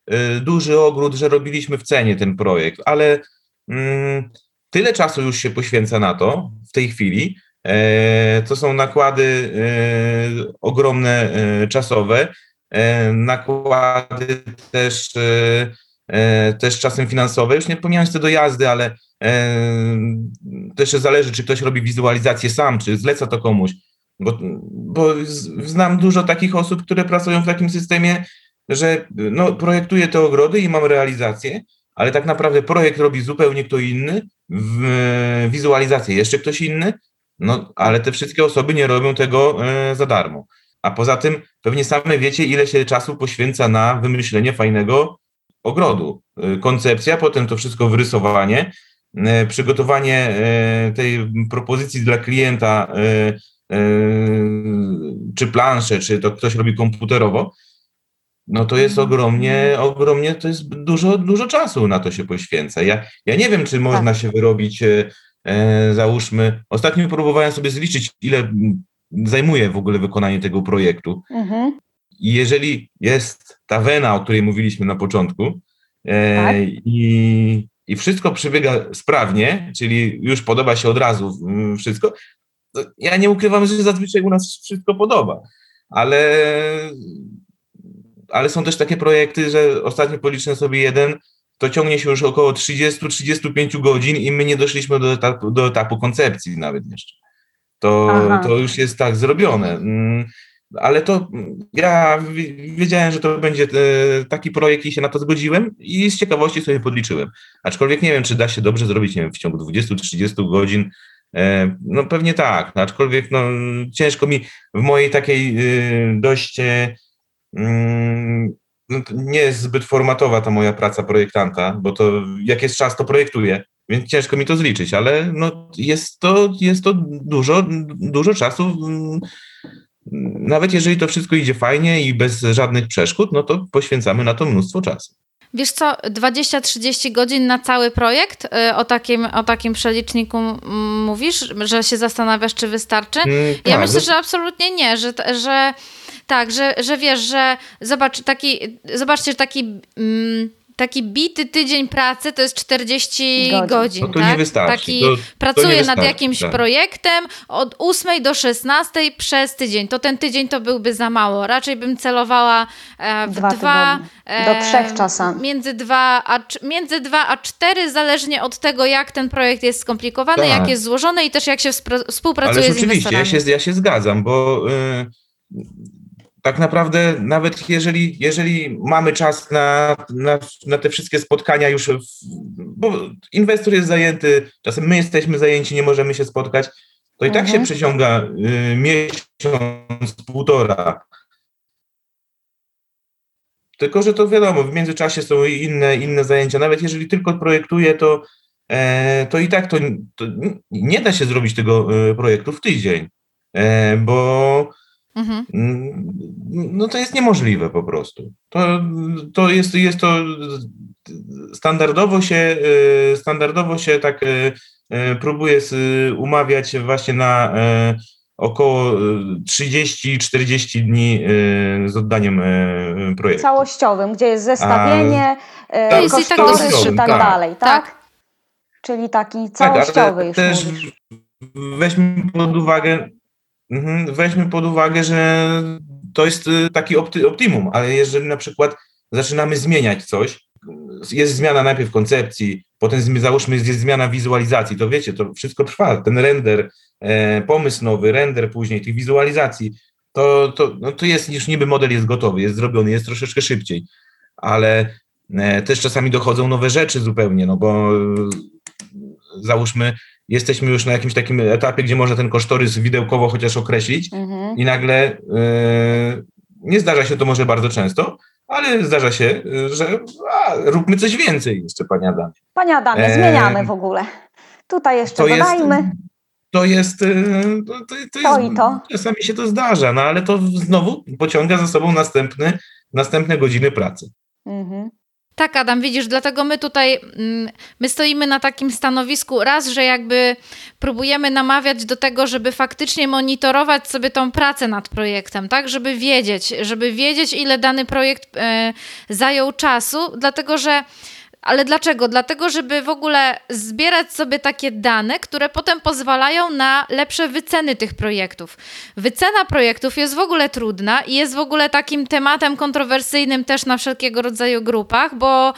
e, duży ogród, że robiliśmy w cenie ten projekt, ale mm, tyle czasu już się poświęca na to w tej chwili. E, to są nakłady e, ogromne czasowe nakłady też, e, e, też czasem finansowe. Już nie pomijając te dojazdy, ale też zależy, czy ktoś robi wizualizację sam, czy zleca to komuś. Bo, bo znam dużo takich osób, które pracują w takim systemie, że no, projektuję te ogrody i mam realizację, ale tak naprawdę projekt robi zupełnie kto inny, wizualizację jeszcze ktoś inny, no ale te wszystkie osoby nie robią tego za darmo. A poza tym pewnie same wiecie, ile się czasu poświęca na wymyślenie fajnego ogrodu. Y, koncepcja, potem to wszystko wyrysowanie, y, przygotowanie y, tej propozycji dla klienta, czy plansze, czy to ktoś robi komputerowo, no to jest ogromnie, ogromnie, to jest dużo, dużo czasu na to się poświęca. Ja, ja nie wiem, czy można tak. się wyrobić, załóżmy, ostatnio próbowałem sobie zliczyć, ile zajmuje w ogóle wykonanie tego projektu. Mhm. I jeżeli jest ta wena, o której mówiliśmy na początku, e, tak. i, i wszystko przebiega sprawnie, czyli już podoba się od razu mm, wszystko, ja nie ukrywam, że zazwyczaj u nas wszystko podoba, ale, ale są też takie projekty, że ostatnio policzyłem sobie jeden, to ciągnie się już około 30-35 godzin i my nie doszliśmy do etapu, do etapu koncepcji nawet jeszcze to, to już jest tak zrobione. Mm, ale to ja wiedziałem, że to będzie e, taki projekt i się na to zgodziłem i z ciekawości sobie podliczyłem. Aczkolwiek nie wiem, czy da się dobrze zrobić nie wiem, w ciągu 20-30 godzin. E, no pewnie tak, no, aczkolwiek no, ciężko mi w mojej takiej e, dość mm, no, nie jest zbyt formatowa ta moja praca projektanta, bo to jak jest czas, to projektuję więc ciężko mi to zliczyć, ale no jest, to, jest to dużo, dużo czasu. Nawet jeżeli to wszystko idzie fajnie i bez żadnych przeszkód, no to poświęcamy na to mnóstwo czasu. Wiesz co, 20-30 godzin na cały projekt? Y, o takim, o takim przeliczniku mówisz, że się zastanawiasz, czy wystarczy? Mm, ja tak, myślę, że absolutnie nie, że, że tak, że, że wiesz, że zobacz, taki, zobaczcie, taki. Mm, taki bity tydzień pracy to jest 40 godzin, godzin no to tak? nie wystarczy. Taki to, pracuje nad jakimś tak. projektem od 8 do 16 przez tydzień. To ten tydzień to byłby za mało. Raczej bym celowała e, w dwa, dwa e, do trzech czasami. Między dwa, a, między dwa a cztery, zależnie od tego, jak ten projekt jest skomplikowany, tak. jak jest złożony i też jak się współpracuje Ale z inwestorami. Oczywiście, ja się, ja się zgadzam, bo y, tak naprawdę nawet jeżeli, jeżeli mamy czas na, na, na te wszystkie spotkania już, w, bo inwestor jest zajęty, czasem my jesteśmy zajęci, nie możemy się spotkać, to i tak się mhm. przeciąga y, miesiąc, półtora. Tylko, że to wiadomo, w międzyczasie są inne, inne zajęcia. Nawet jeżeli tylko projektuję, to, e, to i tak to, to, nie da się zrobić tego e, projektu w tydzień, e, bo Mhm. No to jest niemożliwe po prostu. To, to jest, jest to standardowo się, y, standardowo się tak y, y, próbuje umawiać właśnie na około 30-40 dni z oddaniem projektu. Całościowym, gdzie jest zestawienie, A, tak, kosztorys i tak, tak dalej, tak? tak? Czyli taki całościowy tak, już też mówisz. Weźmy pod uwagę, weźmy pod uwagę, że to jest taki optimum, ale jeżeli na przykład zaczynamy zmieniać coś, jest zmiana najpierw koncepcji, potem załóżmy jest zmiana wizualizacji, to wiecie, to wszystko trwa, ten render, e, pomysł nowy, render później tych wizualizacji, to, to, no to jest już niby model jest gotowy, jest zrobiony, jest troszeczkę szybciej, ale e, też czasami dochodzą nowe rzeczy zupełnie, no bo e, załóżmy, jesteśmy już na jakimś takim etapie, gdzie można ten kosztorys widełkowo chociaż określić mhm. i nagle e, nie zdarza się to może bardzo często, ale zdarza się, że a, róbmy coś więcej jeszcze, Panie Adamie. Panie Adamie, e... zmieniamy w ogóle. Tutaj jeszcze to dodajmy. Jest, to jest, e, to, to, to, to jest, i to. Czasami się to zdarza, no ale to znowu pociąga za sobą następny, następne godziny pracy. Mhm. Tak, Adam, widzisz, dlatego my tutaj mm, my stoimy na takim stanowisku, raz, że jakby próbujemy namawiać do tego, żeby faktycznie monitorować sobie tą pracę nad projektem, tak, żeby wiedzieć, żeby wiedzieć, ile dany projekt e, zajął czasu, dlatego że ale dlaczego? Dlatego, żeby w ogóle zbierać sobie takie dane, które potem pozwalają na lepsze wyceny tych projektów. Wycena projektów jest w ogóle trudna i jest w ogóle takim tematem kontrowersyjnym też na wszelkiego rodzaju grupach, bo,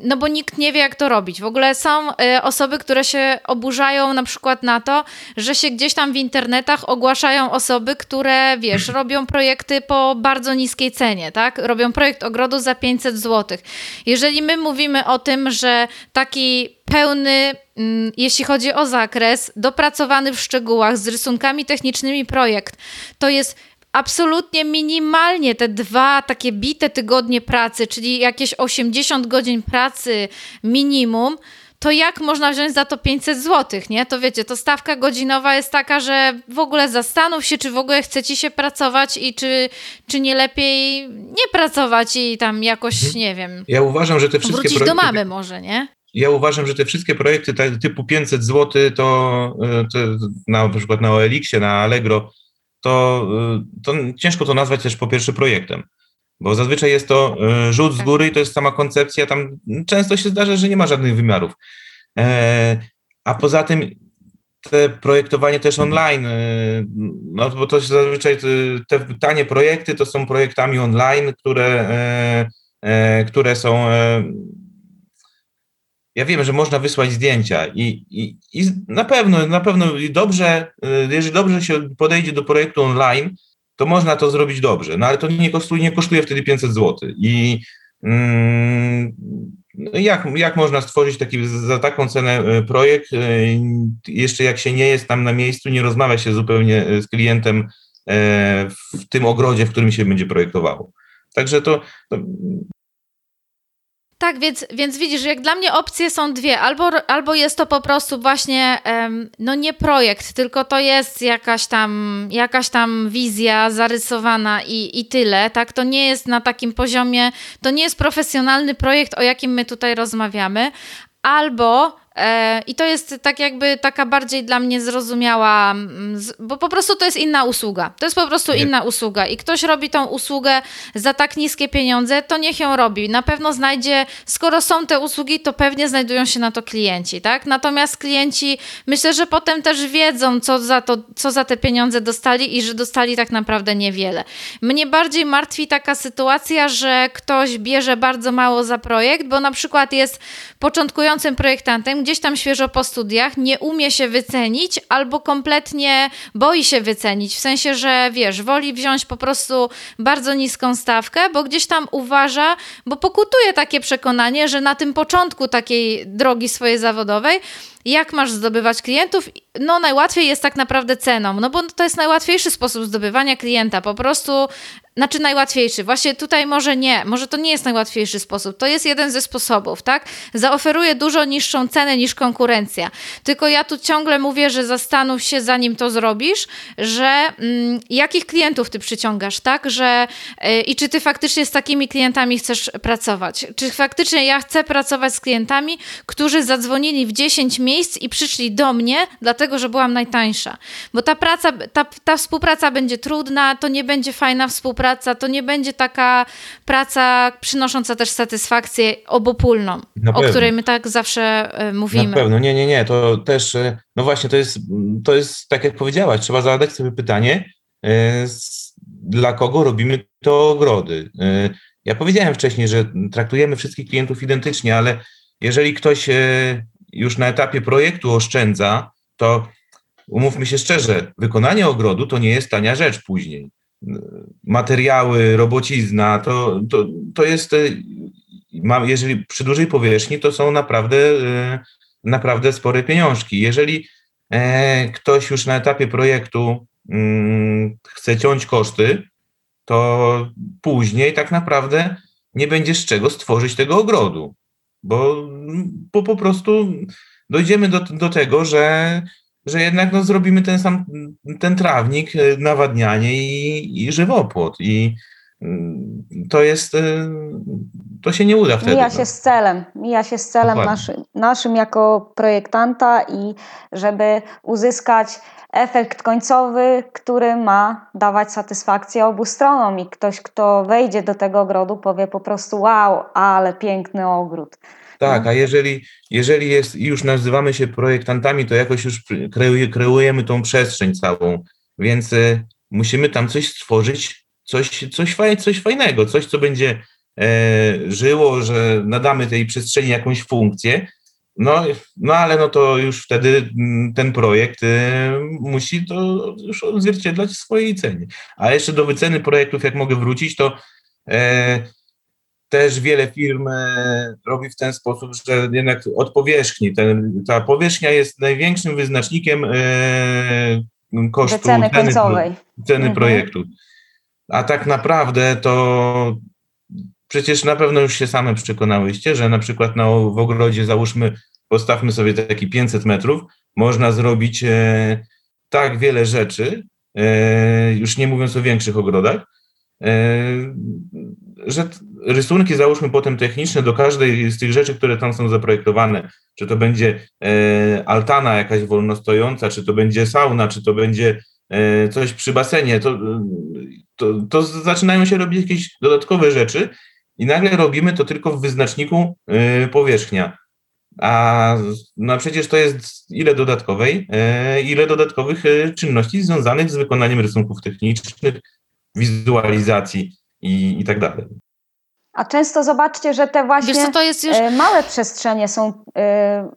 no bo nikt nie wie, jak to robić. W ogóle są e, osoby, które się oburzają na przykład na to, że się gdzieś tam w internetach ogłaszają osoby, które, wiesz, robią projekty po bardzo niskiej cenie, tak? Robią projekt ogrodu za 500 zł. Jeżeli my mówimy, mówimy o tym, że taki pełny, mm, jeśli chodzi o zakres, dopracowany w szczegółach, z rysunkami technicznymi projekt, to jest absolutnie minimalnie te dwa takie bite tygodnie pracy, czyli jakieś 80 godzin pracy minimum, to jak można wziąć za to 500 zł, nie? To wiecie, to stawka godzinowa jest taka, że w ogóle zastanów się, czy w ogóle chce ci się pracować i czy, czy nie lepiej nie pracować i tam jakoś, mhm. nie wiem. Ja uważam, że te wszystkie wrócić projekty... do mamy może, nie? Ja uważam, że te wszystkie projekty typu 500 zł, to, e, to na, na przykład na OLX-ie, na Allegro, to, e, to ciężko to nazwać też po pierwsze projektem. Bo zazwyczaj jest to e, rzut z tak. góry i to jest sama koncepcja. Tam często się zdarza, że nie ma żadnych wymiarów. E, a poza tym te projektowanie też online, e, no bo to zazwyczaj te tanie projekty to są projektami online, które, które są. Ja wiem, że można wysłać zdjęcia i, i, i na pewno, na pewno dobrze, jeżeli dobrze się podejdzie do projektu online, to można to zrobić dobrze, no ale to nie kosztuje, nie kosztuje wtedy 500 zł. I mm, no jak, jak można stworzyć taki za taką cenę e, projekt, e, jeszcze jak się nie jest tam na miejscu, nie rozmawia się zupełnie e, z klientem w tym ogrodzie, w którym się będzie projektowało. Także to, to tak, więc, więc widzisz, jak dla mnie opcje są dwie. Albo, albo jest to po prostu właśnie, no nie projekt, tylko to jest jakaś tam, jakaś tam wizja zarysowana i, i tyle, tak? To nie jest na takim poziomie, to nie jest profesjonalny projekt, o jakim my tutaj rozmawiamy. Albo I to jest tak jakby taka bardziej dla mnie zrozumiała, mm, bo po prostu to jest inna usługa. To jest po prostu inna usługa i ktoś robi tą usługę za tak niskie pieniądze, to niech ją robi. Na pewno znajdzie, skoro są te usługi, to pewnie znajdują się na to klienci, tak? Natomiast klienci myślę, że potem też wiedzą, co za, to, co za te pieniądze dostali i że dostali tak naprawdę niewiele. Mnie bardziej martwi taka sytuacja, że ktoś bierze bardzo mało za projekt, bo na przykład jest początkującym projektantem, gdzieś tam świeżo po studiach, nie umie się wycenić albo kompletnie boi się wycenić. W sensie, że wiesz, woli wziąć po prostu bardzo niską stawkę, bo gdzieś tam uważa, bo pokutuje takie przekonanie, że na tym początku takiej drogi swojej zawodowej jak masz zdobywać klientów? No najłatwiej jest tak naprawdę ceną, no bo to jest najłatwiejszy sposób zdobywania klienta. Po prostu znaczy najłatwiejszy. Właśnie tutaj może nie, może to nie jest najłatwiejszy sposób. To jest jeden ze sposobów, tak? Zaoferuję dużo niższą cenę niż konkurencja. Tylko ja tu ciągle mówię, że zastanów się, zanim to zrobisz, że mm, jakich klientów ty przyciągasz, tak? Że yy, i czy ty faktycznie z takimi klientami chcesz pracować? Czy faktycznie ja chcę pracować z klientami, którzy zadzwonili w 10 miejsc i przyszli do mnie, dlatego że byłam najtańsza. Bo ta praca, ta, ta współpraca będzie trudna, to nie będzie fajna współpraca, to nie będzie taka praca przynosząca też satysfakcję obopólną, o której my tak zawsze y, mówimy. Na pewno, nie, nie, nie, to też, e, no właśnie, to jest, to jest tak jak powiedziałaś, trzeba zadać sobie pytanie, y, dla kogo robimy to ogrody. Ja powiedziałem wcześniej, że traktujemy wszystkich klientów identycznie, ale jeżeli ktoś już na etapie projektu oszczędza, to umówmy się szczerze, wykonanie ogrodu to nie jest tania rzecz później. Materiały, robocizna, to, to, to jest, e, jeżeli przy dużej powierzchni, to są naprawdę, e, naprawdę spore pieniążki. Jeżeli e, ktoś już na etapie projektu mm, chce ciąć koszty, to później tak naprawdę nie będzie z czego stworzyć tego ogrodu, bo, bo po prostu dojdziemy do, do tego, że że jednak no, zrobimy ten sam, ten trawnik, y, nawadnianie i, i żywopłot. I mm, to jest, y, to się nie uda wtedy. Mija no. się z celem, mija się z celem naszy, naszym jako projektanta i żeby uzyskać efekt końcowy, który ma dawać satysfakcję obu stronom i ktoś, kto wejdzie do tego ogrodu powie po prostu wow, ale piękny ogród. Tak, no. a jeżeli, jeżeli jest, już nazywamy się projektantami, to jakoś już kreujemy tą przestrzeń całą, więc y, musimy tam coś stworzyć, coś, coś, faj, coś fajnego, coś, co będzie e, żyło, że nadamy tej przestrzeni jakąś funkcję, no, no ale no to już wtedy mm, ten projekt y, musi to już odzwierciedlać w swojej cenie. A jeszcze do wyceny projektów, jak mogę wrócić, to e, też wiele firm e, robi w ten sposób, że jednak od powierzchni, ten, ta powierzchnia jest największym wyznacznikiem e, kosztu ceny, końcowej. ceny mhm. projektu. A tak naprawdę to przecież na pewno już się same przekonałyście, że na przykład na, w ogrodzie załóżmy, postawmy sobie taki 500 metrów, można zrobić e, tak wiele rzeczy, e, już nie mówiąc o większych ogrodach, e, że rysunki, załóżmy potem techniczne do każdej z tych rzeczy, które tam są zaprojektowane, czy to będzie e, altana jakaś wolnostojąca, czy to będzie sauna, czy to będzie e, coś przy basenie, to, to, to zaczynają się robić jakieś dodatkowe rzeczy i nagle robimy to tylko w wyznaczniku e, powierzchnia. A no przecież to jest ile dodatkowej, ile dodatkowych czynności związanych z wykonaniem rysunków technicznych, wizualizacji i, i tak dalej. A często zobaczcie, że te właśnie już... E, małe przestrzenie są e,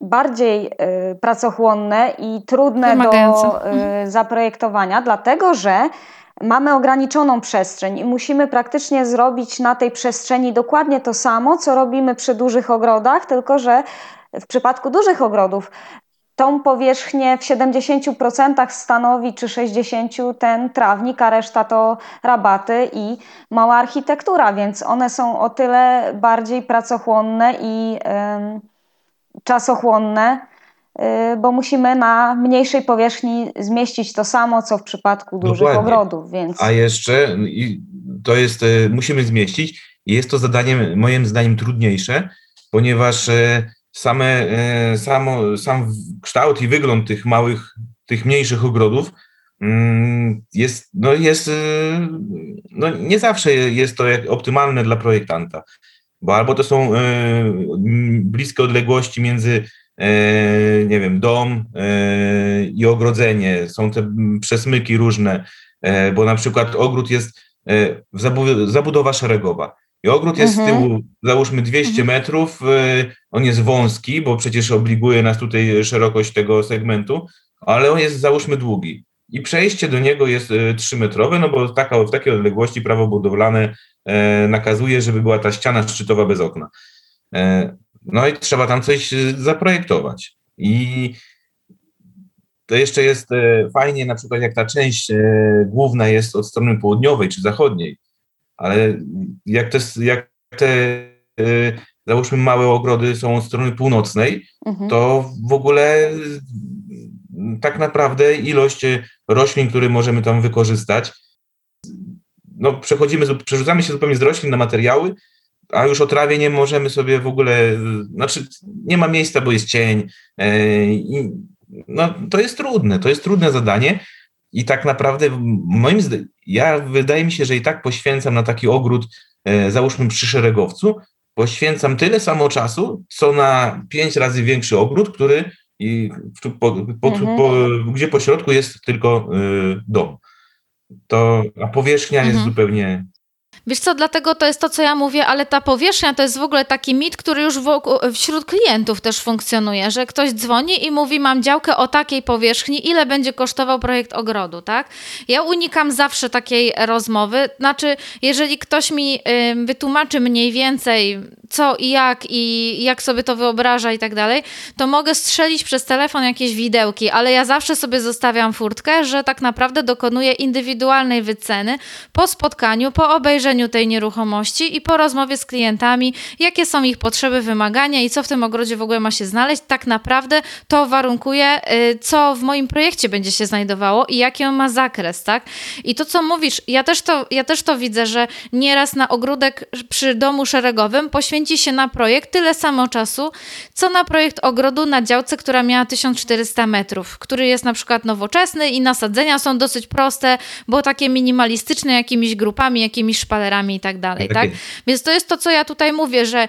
bardziej e, pracochłonne i trudne do mhm. zaprojektowania, dlatego że mamy ograniczoną przestrzeń i musimy praktycznie zrobić na tej przestrzeni dokładnie to samo, co robimy przy dużych ogrodach, tylko że w przypadku dużych ogrodów tą powierzchnię w 70% stanowi czy 60% ten trawnik, a reszta to rabaty i mała architektura, więc one są o tyle bardziej pracochłonne i y, czasochłonne, y, bo musimy na mniejszej powierzchni zmieścić to samo, co w przypadku dużych Dokładnie. ogrodów. Więc... A jeszcze to jest, y, musimy zmieścić i jest to zadanie moim zdaniem trudniejsze, ponieważ y, same, e, samo, sam kształt i wygląd tych małych, tych mniejszych ogrodów mm, jest, no jest, e, no nie zawsze jest to optymalne dla projektanta, bo albo to są e, bliskie odległości między nie wiem, dom i ogrodzenie, są te przesmyki różne, bo na przykład ogród jest zabudowa szeregowa. I ogród jest mhm. z tyłu, załóżmy 200 mhm. metrów, y, on jest wąski, bo przecież obliguje nas tutaj szerokość tego segmentu, ale on jest załóżmy długi. I przejście do niego jest 3-metrowe, y, no bo taka, w takiej odległości prawo budowlane e, nakazuje, żeby była ta ściana szczytowa bez okna. E, no i trzeba tam coś y, zaprojektować. I to jeszcze jest e, fajnie, na przykład jak ta część główna jest od strony południowej czy zachodniej, ale jak te, jak te e, załóżmy małe ogrody są od strony północnej, mhm. to w ogóle tak naprawdę ilość roślin, które możemy tam wykorzystać, no przechodzimy, przerzucamy się zupełnie z roślin na materiały, a już o trawie nie możemy sobie w ogóle, znaczy nie ma miejsca, bo jest cień i no, to jest trudne, to jest trudne zadanie i tak naprawdę moim zdaniem, ja wydaje mi się, że i tak poświęcam na taki ogród, e, załóżmy przy szeregowcu, poświęcam tyle samo czasu, co na pięć razy większy ogród, który i po, po, mhm. po, gdzie po środku jest tylko y, dom. To, a powierzchnia mhm. jest zupełnie Wiesz co, dlatego to jest to, co ja mówię, ale ta powierzchnia to jest w ogóle taki mit, który już wokół, wśród klientów też funkcjonuje, że ktoś dzwoni i mówi, mam działkę o takiej powierzchni, ile będzie kosztował projekt ogrodu, tak? Ja unikam zawsze takiej rozmowy, znaczy, jeżeli ktoś mi y, wytłumaczy mniej więcej, co i jak i jak sobie to wyobraża i tak dalej, to mogę strzelić przez telefon jakieś widełki, ale ja zawsze sobie zostawiam furtkę, że tak naprawdę dokonuję indywidualnej wyceny po spotkaniu, po obejrzeniu tej nieruchomości i po rozmowie z klientami, jakie są ich potrzeby, wymagania i co w tym ogrodzie w ogóle ma się znaleźć. Tak naprawdę to warunkuje, y, co w moim projekcie będzie się znajdowało i jaki on ma zakres, tak? I to, co mówisz, ja też to, ja też to widzę, że nieraz na ogródek przy domu szeregowym poświęci się na projekt tyle samo czasu, co na projekt ogrodu na działce, która miała 1400 metrów, który jest na przykład nowoczesny i nasadzenia są dosyć proste, bo takie minimalistyczne jakimiś grupami, jakimiś szpalerami i tak dalej, tak? Więc to jest to, co ja tutaj mówię, że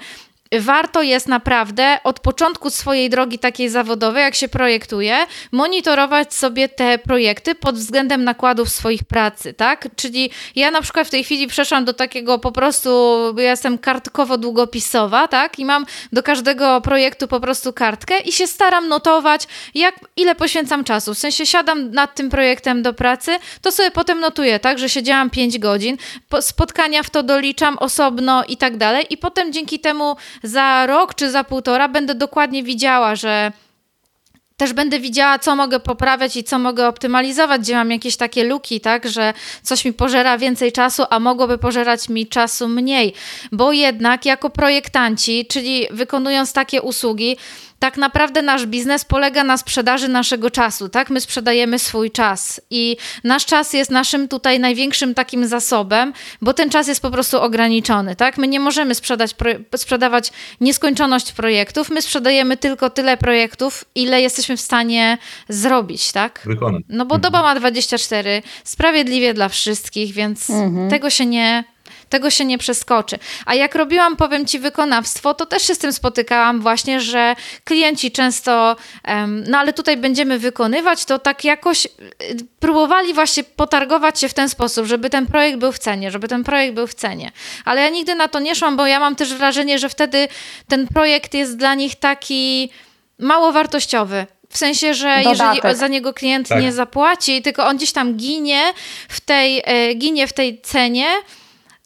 warto jest naprawdę od początku swojej drogi takiej zawodowej, jak się projektuje, monitorować sobie te projekty pod względem nakładów swoich pracy, tak? Czyli ja na przykład w tej chwili przeszłam do takiego po prostu, ja jestem kartkowo-długopisowa, tak? I mam do każdego projektu po prostu kartkę i się staram notować, jak, ile poświęcam czasu. W sensie siadam nad tym projektem do pracy, to sobie potem notuję, tak? Że siedziałam 5 godzin, spotkania w to doliczam osobno i tak dalej i potem dzięki temu za rok czy za półtora będę dokładnie widziała, że też będę widziała, co mogę poprawiać i co mogę optymalizować, gdzie mam jakieś takie luki, tak, że coś mi pożera więcej czasu, a mogłoby pożerać mi czasu mniej. Bo jednak jako projektanci, czyli wykonując takie usługi, tak naprawdę nasz biznes polega na sprzedaży naszego czasu, tak? My sprzedajemy swój czas i nasz czas jest naszym tutaj największym takim zasobem, bo ten czas jest po prostu ograniczony, tak? My nie możemy sprzedać, sprzedawać nieskończoność projektów, my sprzedajemy tylko tyle projektów, ile jesteśmy w stanie zrobić, tak? Wykonać. No bo mhm. doba ma 24, sprawiedliwie dla wszystkich, więc mhm. tego się nie tego się nie przeskoczy. A jak robiłam, powiem Ci, wykonawstwo, to też się z tym spotykałam właśnie, że klienci często, no ale tutaj będziemy wykonywać, to tak jakoś y, próbowali właśnie potargować się w ten sposób, żeby ten projekt był w cenie, żeby ten projekt był w cenie. Ale ja nigdy na to nie szłam, bo ja mam też wrażenie, że wtedy ten projekt jest dla nich taki mało wartościowy. W sensie, że Dodatek. jeżeli za niego klient tak. nie zapłaci, tylko on gdzieś tam ginie w tej, e, ginie w tej cenie,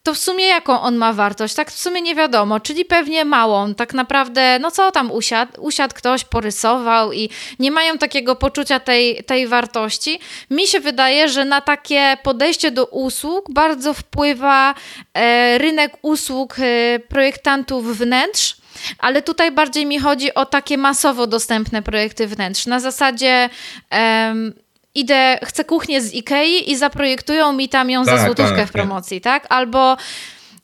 to w sumie jaką on ma wartość? Tak w sumie nie wiadomo, czyli pewnie małą. Tak naprawdę, no co tam usiadł? Usiadł ktoś, porysował i nie mają takiego poczucia tej, tej wartości. Mi się wydaje, że na takie podejście do usług bardzo wpływa e, rynek usług e, projektantów wnętrz, ale tutaj bardziej mi chodzi o takie masowo dostępne projekty wnętrz. Na zasadzie idę, chcę kuchnię z Ikei i zaprojektują mi tam ją tak, za złotówkę tak, w promocji, tak? Albo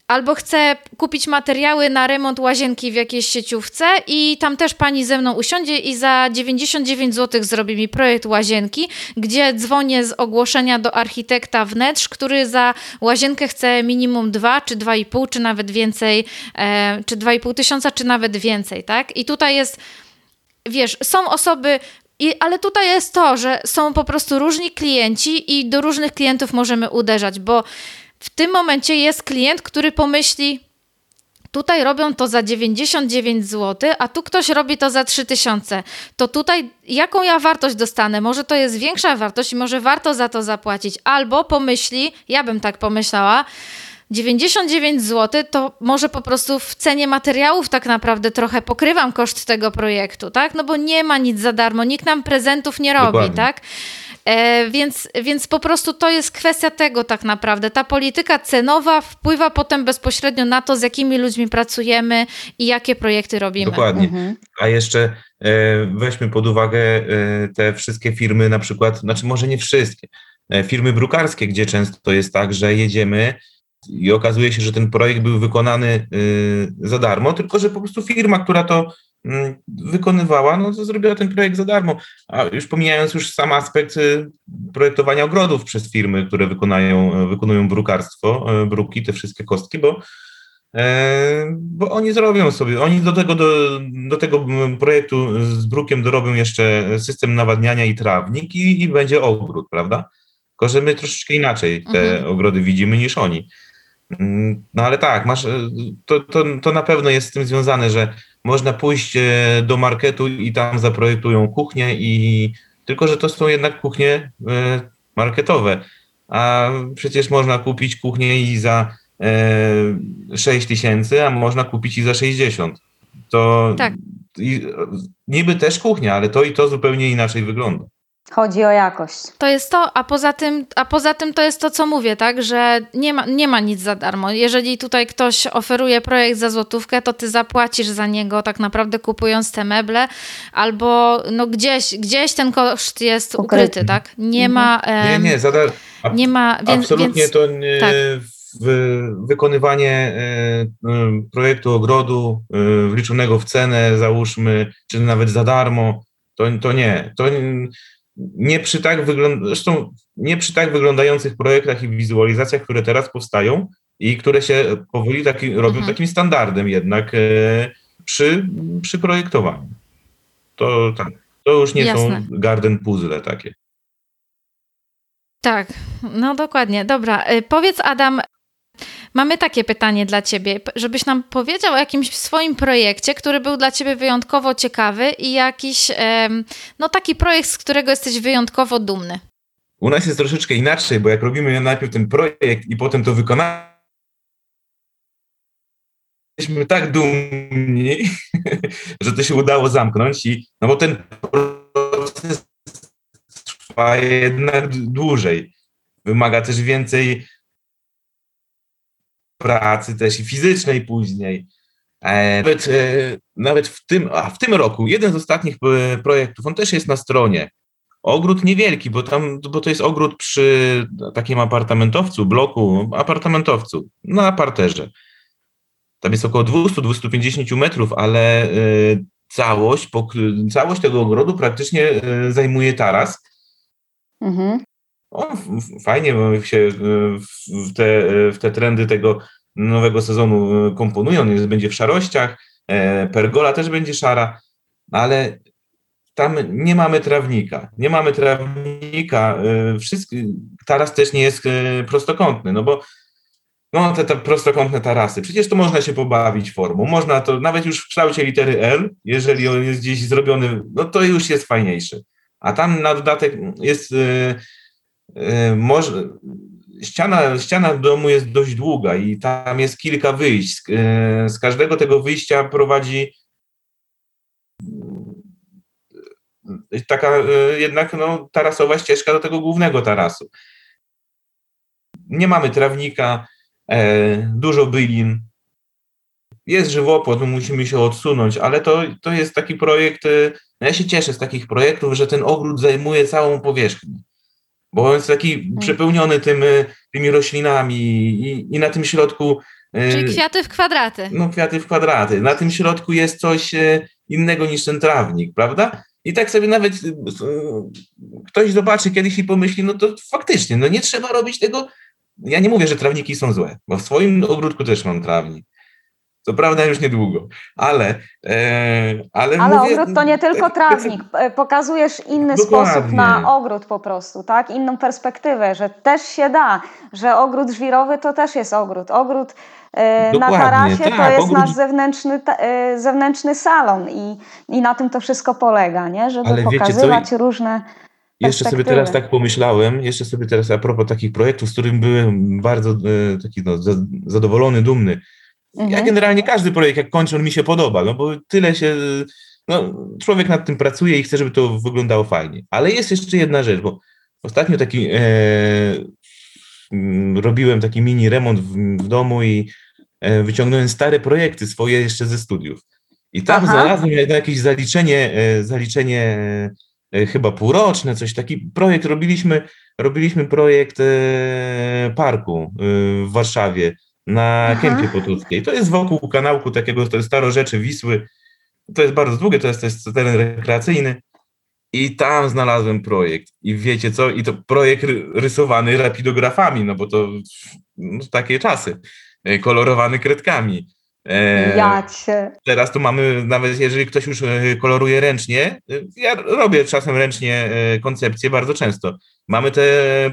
Albo chcę kupić materiały na remont łazienki w jakiejś sieciówce i tam też pani ze mną usiądzie i za 99 zł zrobi mi projekt łazienki, gdzie dzwonię z ogłoszenia do architekta wnętrz, który za łazienkę chce minimum 2 czy 2,5 czy nawet więcej, e, czy 2,5 tysiąca czy nawet więcej, tak? I tutaj jest wiesz, są osoby i, ale tutaj jest to, że są po prostu różni klienci i do różnych klientów możemy uderzać, bo w tym momencie jest klient, który pomyśli, tutaj robią to za 99 zł, a tu ktoś robi to za 3000. To tutaj jaką ja wartość dostanę? Może to jest większa wartość i może warto za to zapłacić. Albo pomyśli, ja bym tak pomyślała, 99 zł, to może po prostu w cenie materiałów tak naprawdę trochę pokrywam koszt tego projektu, tak? No bo nie ma nic za darmo, nikt nam prezentów nie robi, Dokładnie. tak? E, więc, więc po prostu to jest kwestia tego tak naprawdę. Ta polityka cenowa wpływa potem bezpośrednio na to, z jakimi ludźmi pracujemy i jakie projekty robimy. Dokładnie. Mhm. A jeszcze e, weźmy pod uwagę e, te wszystkie firmy, na przykład, znaczy może nie wszystkie, e, firmy brukarskie, gdzie często jest tak, że jedziemy i okazuje się, że ten projekt był wykonany y, za darmo, tylko że po prostu firma, która to mm, wykonywała, no to zrobiła ten projekt za darmo. A już pomijając już sam aspekt y, projektowania ogrodów przez firmy, które wykonają, wykonują brukarstwo, y, bruki, te wszystkie kostki, bo bo oni zrobią sobie, oni do tego, do, do tego projektu z brukiem dorobią jeszcze system nawadniania i trawnik i, i będzie ogród, prawda? Tylko, że my troszeczkę inaczej te mhm. ogrody widzimy niż oni. Mm, no ale tak, masz, e, to, to, to na pewno jest z tym związane, że można pójść e, do marketu i tam zaprojektują kuchnię i tylko, że to są jednak kuchnie e, marketowe, a przecież można kupić kuchnię i za 6 tysięcy, a można kupić i za 60. To tak. niby też kuchnia, ale to i to zupełnie inaczej wygląda. Chodzi o jakość. To jest to, a poza tym, a poza tym to jest to, co mówię, tak, że nie ma, nie ma nic za darmo. Jeżeli tutaj ktoś oferuje projekt za złotówkę, to ty zapłacisz za niego tak naprawdę kupując te meble, albo no gdzieś, gdzieś ten koszt jest ukryty, ukryty tak? Nie mhm. ma... nie, nie, za dar- nie ma, więc, absolutnie więc, to nie, tak. w, wykonywanie e, projektu ogrodu e, wliczonego w cenę, załóżmy, czy nawet za darmo, to, to nie. To nie przy tak wygląd- zresztą nie przy tak wyglądających projektach i wizualizacjach, które teraz powstają i które się powoli taki, robią mhm. takim standardem jednak e, przy, przy projektowaniu. To tak, to już nie Jasne. są garden puzzle takie. Tak, no dokładnie. Dobra, e, powiedz Adam, Mamy takie pytanie dla Ciebie, żebyś nam powiedział o jakimś swoim projekcie, który był dla Ciebie wyjątkowo ciekawy i jakiś, no taki projekt, z którego jesteś wyjątkowo dumny. U nas jest troszeczkę inaczej, bo jak robimy najpierw ten projekt i potem to wykonamy, jesteśmy tak dumni, że to się udało zamknąć i no bo ten proces trwa jednak dłużej. Wymaga też więcej pracy też i fizycznej później. E, nawet, e, nawet w, tym, a w tym roku, jeden z ostatnich e, projektów, on też jest na stronie. Ogród niewielki, bo, tam, bo to jest ogród przy takim apartamentowcu, bloku, apartamentowcu, na parterze. Tam jest około 200-250 metrów, ale całość, całość tego ogrodu praktycznie zajmuje taras. Mhm. O, fajnie się e, w te, e, w te trendy tego nowego sezonu e, komponują. On będzie w szarościach, pergola też będzie szara, ale tam nie mamy trawnika. Nie mamy trawnika. Wszystki, taras też nie jest prostokątny, no bo no te, te prostokątne tarasy, przecież to można się pobawić formą. Można to nawet już w kształcie litery L, jeżeli on jest gdzieś zrobiony, no to już jest fajniejszy. A tam na dodatek jest może, ściana, ściana domu jest dość długa i tam jest kilka wyjść. E, z każdego tego wyjścia prowadzi e, taka jednak no, tarasowa ścieżka do tego głównego tarasu. Nie mamy trawnika, dużo bylin, jest żywopłot, musimy się odsunąć, ale to, to jest taki projekt, no ja się cieszę z takich projektów, że ten ogród zajmuje całą powierzchnię bo on jest taki hmm. przepełniony tym, y, tymi roślinami i, i na tym środku. Y, Czyli kwiaty w kwadraty. No, kwiaty w kwadraty. Na tym środku jest coś y, innego niż ten trawnik, prawda? I tak sobie nawet ktoś zobaczy kiedyś i pomyśli, no to faktycznie, no nie trzeba robić tego. Ja nie mówię, że trawniki są złe, bo w swoim ogródku też mam trawnik. Co prawda już niedługo, ale. E, ale ale mówię, ogród to nie tylko trawnik. E, pokazujesz inny dokładnie. sposób na ogród po prostu, tak? Inną perspektywę, że też się da, że ogród żwirowy to też jest ogród. Ogród e, na tarasie tak, to jest ogród... nasz zewnętrzny, e, zewnętrzny salon i, i na tym to wszystko polega, nie? Żeby ale pokazywać różne jeszcze sobie teraz tak pomyślałem, jeszcze sobie teraz a propos takich projektów, z którym byłem bardzo e, taki no, zadowolony, dumny. Mhm. Ja generalnie każdy projekt, jak kończę, on mi się podoba, no bo tyle się, no, człowiek nad tym pracuje i chce, żeby to wyglądało fajnie. Ale jest jeszcze jedna rzecz, bo ostatnio taki e, robiłem taki mini remont w, w domu i e, wyciągnąłem stare projekty swoje jeszcze ze studiów. I tam Aha. znalazłem jakieś zaliczenie, e, zaliczenie e, chyba półroczne, coś taki projekt robiliśmy, robiliśmy projekt e, parku w Warszawie na Aha. Kępie Potockiej. To jest wokół kanałku takiego to jest starorzeczy Wisły. To jest bardzo długie, to jest, to jest teren rekreacyjny. I tam znalazłem projekt. I wiecie co? I to projekt rysowany rapidografami, no bo to no, takie czasy. Kolorowany kredkami. E, Jacie. Teraz tu mamy, nawet jeżeli ktoś już e, koloruje ręcznie, e, ja robię czasem ręcznie koncepcje bardzo często. Mamy te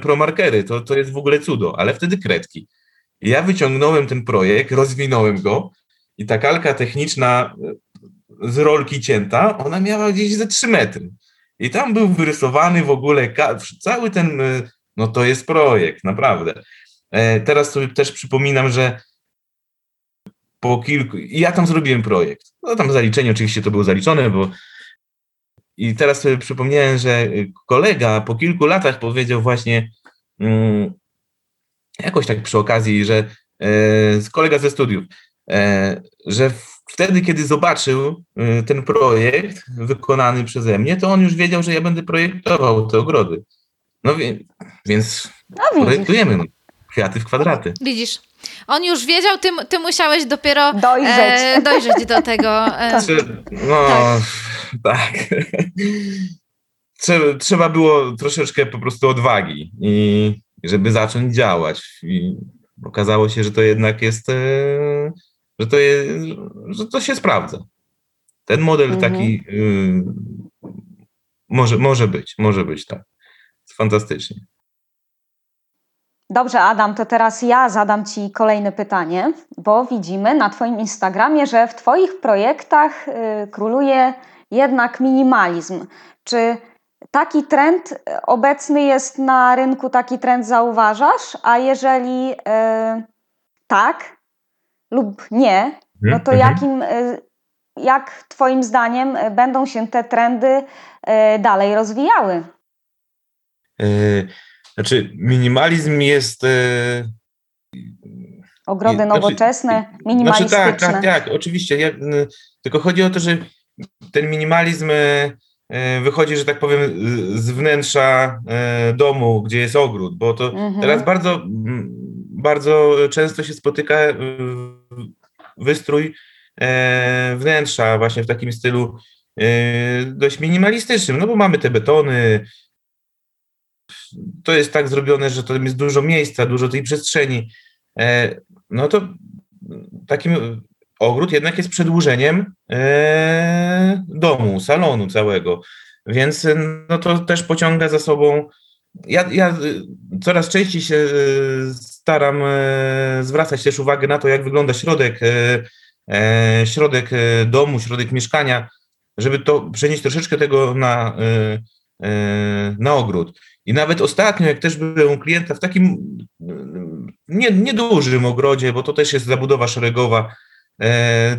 promarkery, to, to jest w ogóle cudo, ale wtedy kredki. Ja wyciągnąłem ten projekt, rozwinąłem go i ta kalka techniczna z rolki cięta, ona miała gdzieś ze 3 metry. I tam był wyrysowany w ogóle cały ten, no to jest projekt, naprawdę. Teraz sobie też przypominam, że po kilku. Ja tam zrobiłem projekt. No tam zaliczenie oczywiście to było zaliczone, bo. I teraz sobie przypomniałem, że kolega po kilku latach powiedział właśnie mm, jakoś tak przy okazji, że e, kolega ze studiów, e, że wtedy, kiedy zobaczył e, ten projekt wykonany przeze mnie, to on już wiedział, że ja będę projektował te ogrody. No wie, więc no, projektujemy no, kwiaty w kwadraty. Widzisz, on już wiedział, ty, ty musiałeś dopiero dojrzeć, e, dojrzeć do tego. E, no, tak. tak. Trzeba, trzeba było troszeczkę po prostu odwagi, i żeby zacząć działać. I okazało się, że to jednak jest, e, że to, jest, że to się sprawdza. Ten model mhm. taki y, może, może być, może być tak. Fantastycznie. Dobrze, Adam, to teraz ja zadam Ci kolejne pytanie, bo widzimy na Twoim Instagramie, że w Twoich projektach y, króluje jednak minimalizm. Czy taki trend obecny jest na rynku, taki trend zauważasz? A jeżeli y, tak lub nie, no to mhm. jakim, y, jak Twoim zdaniem będą się te trendy dalej rozwijały? Znaczy, minimalizm jest. E, Ogrody znaczy, nowoczesne, minimalistyczne. Znaczy, tak, tak, tak, oczywiście. Ja, tylko chodzi o to, że ten minimalizm e, e, wychodzi, że tak powiem, z wnętrza domu, gdzie jest ogród, bo to mhm. teraz bardzo, bardzo często się spotyka wystrój wnętrza właśnie w takim stylu dość minimalistycznym, no bo mamy te betony, to jest tak zrobione, że to jest dużo miejsca, dużo tej przestrzeni, e, no to takim ogród jednak jest przedłużeniem e, domu, salonu całego, więc no to też pociąga za sobą. Ja, ja coraz częściej się staram e, zwracać też uwagę na to, jak wygląda środek, środek domu, środek mieszkania, żeby to przenieść troszeczkę tego na, na ogród. I nawet ostatnio, jak też byłem klienta w takim nie, niedużym ogrodzie, bo to też jest zabudowa szeregowa, e,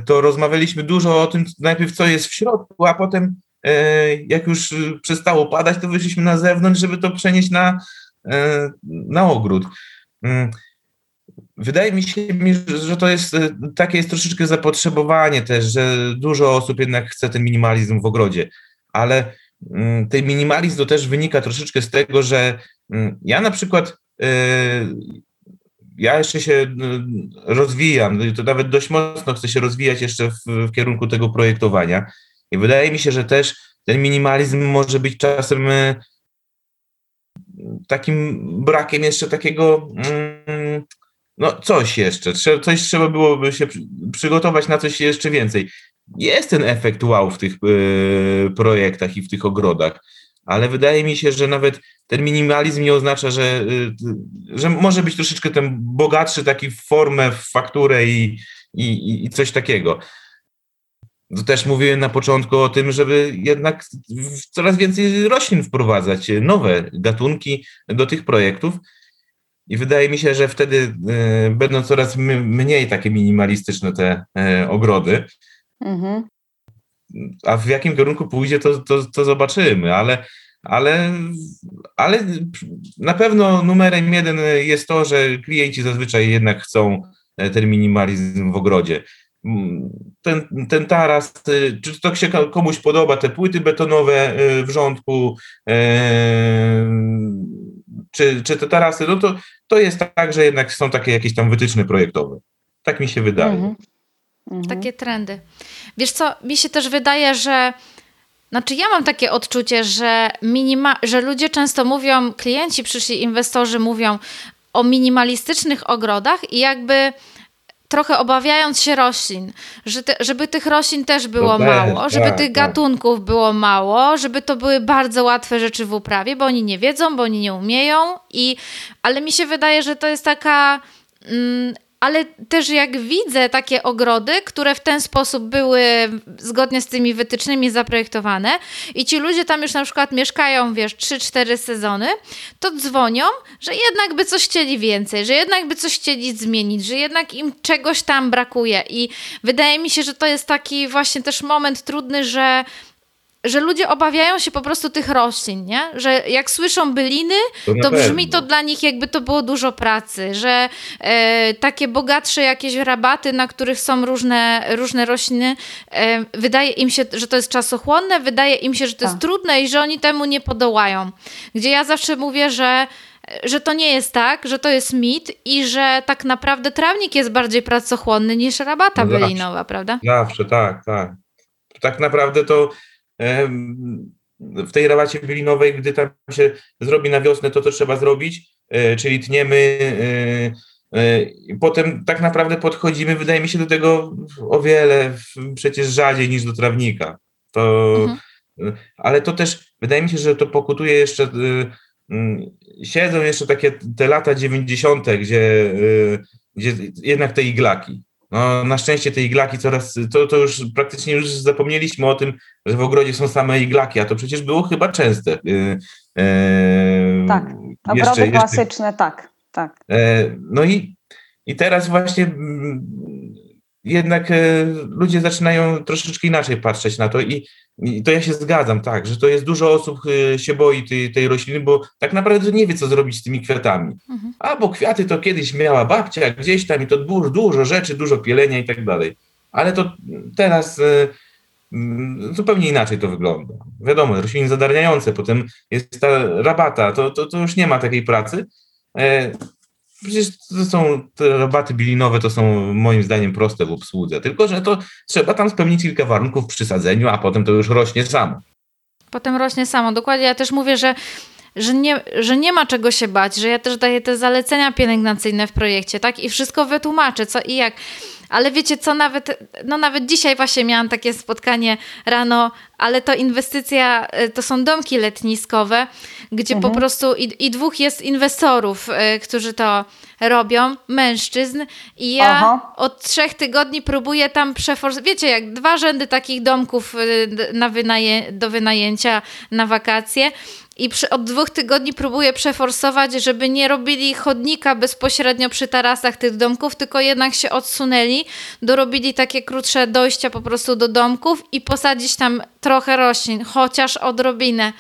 to rozmawialiśmy dużo o tym, najpierw co jest w środku, a potem e, jak już przestało padać, to wyszliśmy na zewnątrz, żeby to przenieść na, e, na ogród. Mm. Wydaje mi się, że to jest takie jest troszeczkę zapotrzebowanie też, że dużo osób jednak chce ten minimalizm w ogrodzie, ale Mm, ten minimalizm to też wynika troszeczkę z tego, że mm, ja na przykład y, ja jeszcze się y, rozwijam, to nawet dość mocno chcę się rozwijać jeszcze w, w kierunku tego projektowania. I wydaje mi się, że też ten minimalizm może być czasem y, takim brakiem jeszcze takiego mm, no coś jeszcze, coś trzeba byłoby się przygotować na coś jeszcze więcej. Jest ten efekt wow w tych y, projektach i w tych ogrodach, ale wydaje mi się, że nawet ten minimalizm nie oznacza, że, y, że może być troszeczkę ten bogatszy taki w formę, w fakturę i, i, i coś takiego. to też mówiłem na początku o tym, żeby jednak coraz więcej roślin wprowadzać, nowe gatunki do tych projektów. I wydaje mi się, że wtedy e, będą coraz mniej takie minimalistyczne te e, ogrody. Mhm. A w jakim kierunku pójdzie, to, to, to zobaczymy, ale, ale, ale na pewno numerem jeden jest to, że klienci zazwyczaj jednak chcą e, ten minimalizm w ogrodzie ten, ten taras, y, czy to się komuś podoba, te płyty betonowe y, w rządku, e, czy, czy te tarasy, no to, to jest tak, że jednak są takie jakieś tam wytyczne projektowe. Tak mi się wydaje. Mhm. Mhm. Takie trendy. Wiesz co, mi się też wydaje, że znaczy ja mam takie odczucie, że, minima, że ludzie często mówią, klienci przyszli, inwestorzy mówią o minimalistycznych ogrodach i jakby trochę obawiając się roślin, że te, żeby tych roślin też było no mało, żeby tak, tych tak. gatunków było mało, żeby to były bardzo łatwe rzeczy w uprawie, bo oni nie wiedzą, bo oni nie umieją i ale mi się wydaje, że to jest taka mm, ale też jak widzę takie ogrody, które w ten sposób były zgodnie z tymi wytycznymi zaprojektowane i ci ludzie tam już na przykład mieszkają, wiesz, 3-4 sezony, to dzwonią, że jednak by coś chcieli więcej, że jednak by coś chcieli zmienić, że jednak im czegoś tam brakuje. I wydaje mi się, że to jest taki właśnie też moment trudny, że że ludzie obawiają się po prostu tych roślin, nie? Że jak słyszą byliny, to, to brzmi to dla nich jakby to było dużo pracy, że e, takie bogatsze jakieś rabaty, na których są różne, różne rośliny, e, wydaje im się, że to jest czasochłonne, wydaje im się, że to jest tak. trudne i że oni temu nie podołają. Gdzie ja zawsze mówię, że że to nie jest tak, że to jest mit i że tak naprawdę trawnik jest bardziej pracochłonny niż rabata no bylinowa, prawda? Zawsze, tak, tak. Tak naprawdę to w tej rabacie bylinowej, gdy tam się zrobi na wiosnę to, co trzeba zrobić, e, czyli tniemy, e, e, potem tak naprawdę podchodzimy, wydaje mi się, do tego o wiele przecież rzadziej niż do trawnika. To, mhm. Ale to też, wydaje mi się, że to pokutuje jeszcze, siedzą jeszcze takie te lata 90., gdzie, gdzie jednak te iglaki. No, na szczęście te iglaki coraz, to, to już praktycznie już zapomnieliśmy o tym, że w ogrodzie są same iglaki, a to przecież było chyba częste. Yy, yy, tak, ogrody jeszcze, klasyczne, jeszcze, tak, tak. Yy, no i, i teraz właśnie mm, jednak e, ludzie zaczynają troszeczkę inaczej patrzeć na to i, i, to ja się zgadzam, tak, że to jest dużo osób e, się boi tej, tej rośliny, bo tak naprawdę nie wie, co zrobić z tymi kwiatami. Mhm. A bo kwiaty to kiedyś miała babcia gdzieś tam i to dużo, dużo rzeczy, dużo pielenia i tak dalej. Ale to teraz e, mm, zupełnie inaczej to wygląda. Wiadomo, rośliny zadarniające, potem jest ta rabata, to, to, to już nie ma takiej pracy. Przecież to są te rabaty bilinowe, to są moim zdaniem proste w obsłudze, tylko że to trzeba tam spełnić kilka warunków przy sadzeniu, a potem to już rośnie samo. Potem rośnie samo, dokładnie. Ja też mówię, że że nie, że nie ma czego się bać, że ja też daję te zalecenia pielęgnacyjne w projekcie, tak? I wszystko wytłumaczę, co i jak. Ale wiecie co, nawet, no nawet dzisiaj właśnie miałam takie spotkanie rano, ale to inwestycja, y, to są domki letniskowe, gdzie mhm. po prostu i, i dwóch jest inwestorów, y, którzy to robią, mężczyzn i ja Aha. od trzech tygodni próbuję tam przeforsować, wiecie jak dwa rzędy takich domków y, na wynaję do wynajęcia na wakacje i przy, od dwóch tygodni próbuję przeforsować, żeby nie robili chodnika bezpośrednio przy tarasach tych domków, tylko jednak się odsunęli, dorobili takie krótsze dojścia po prostu do domków i posadzić tam trochę roślin, chociaż odrobinę.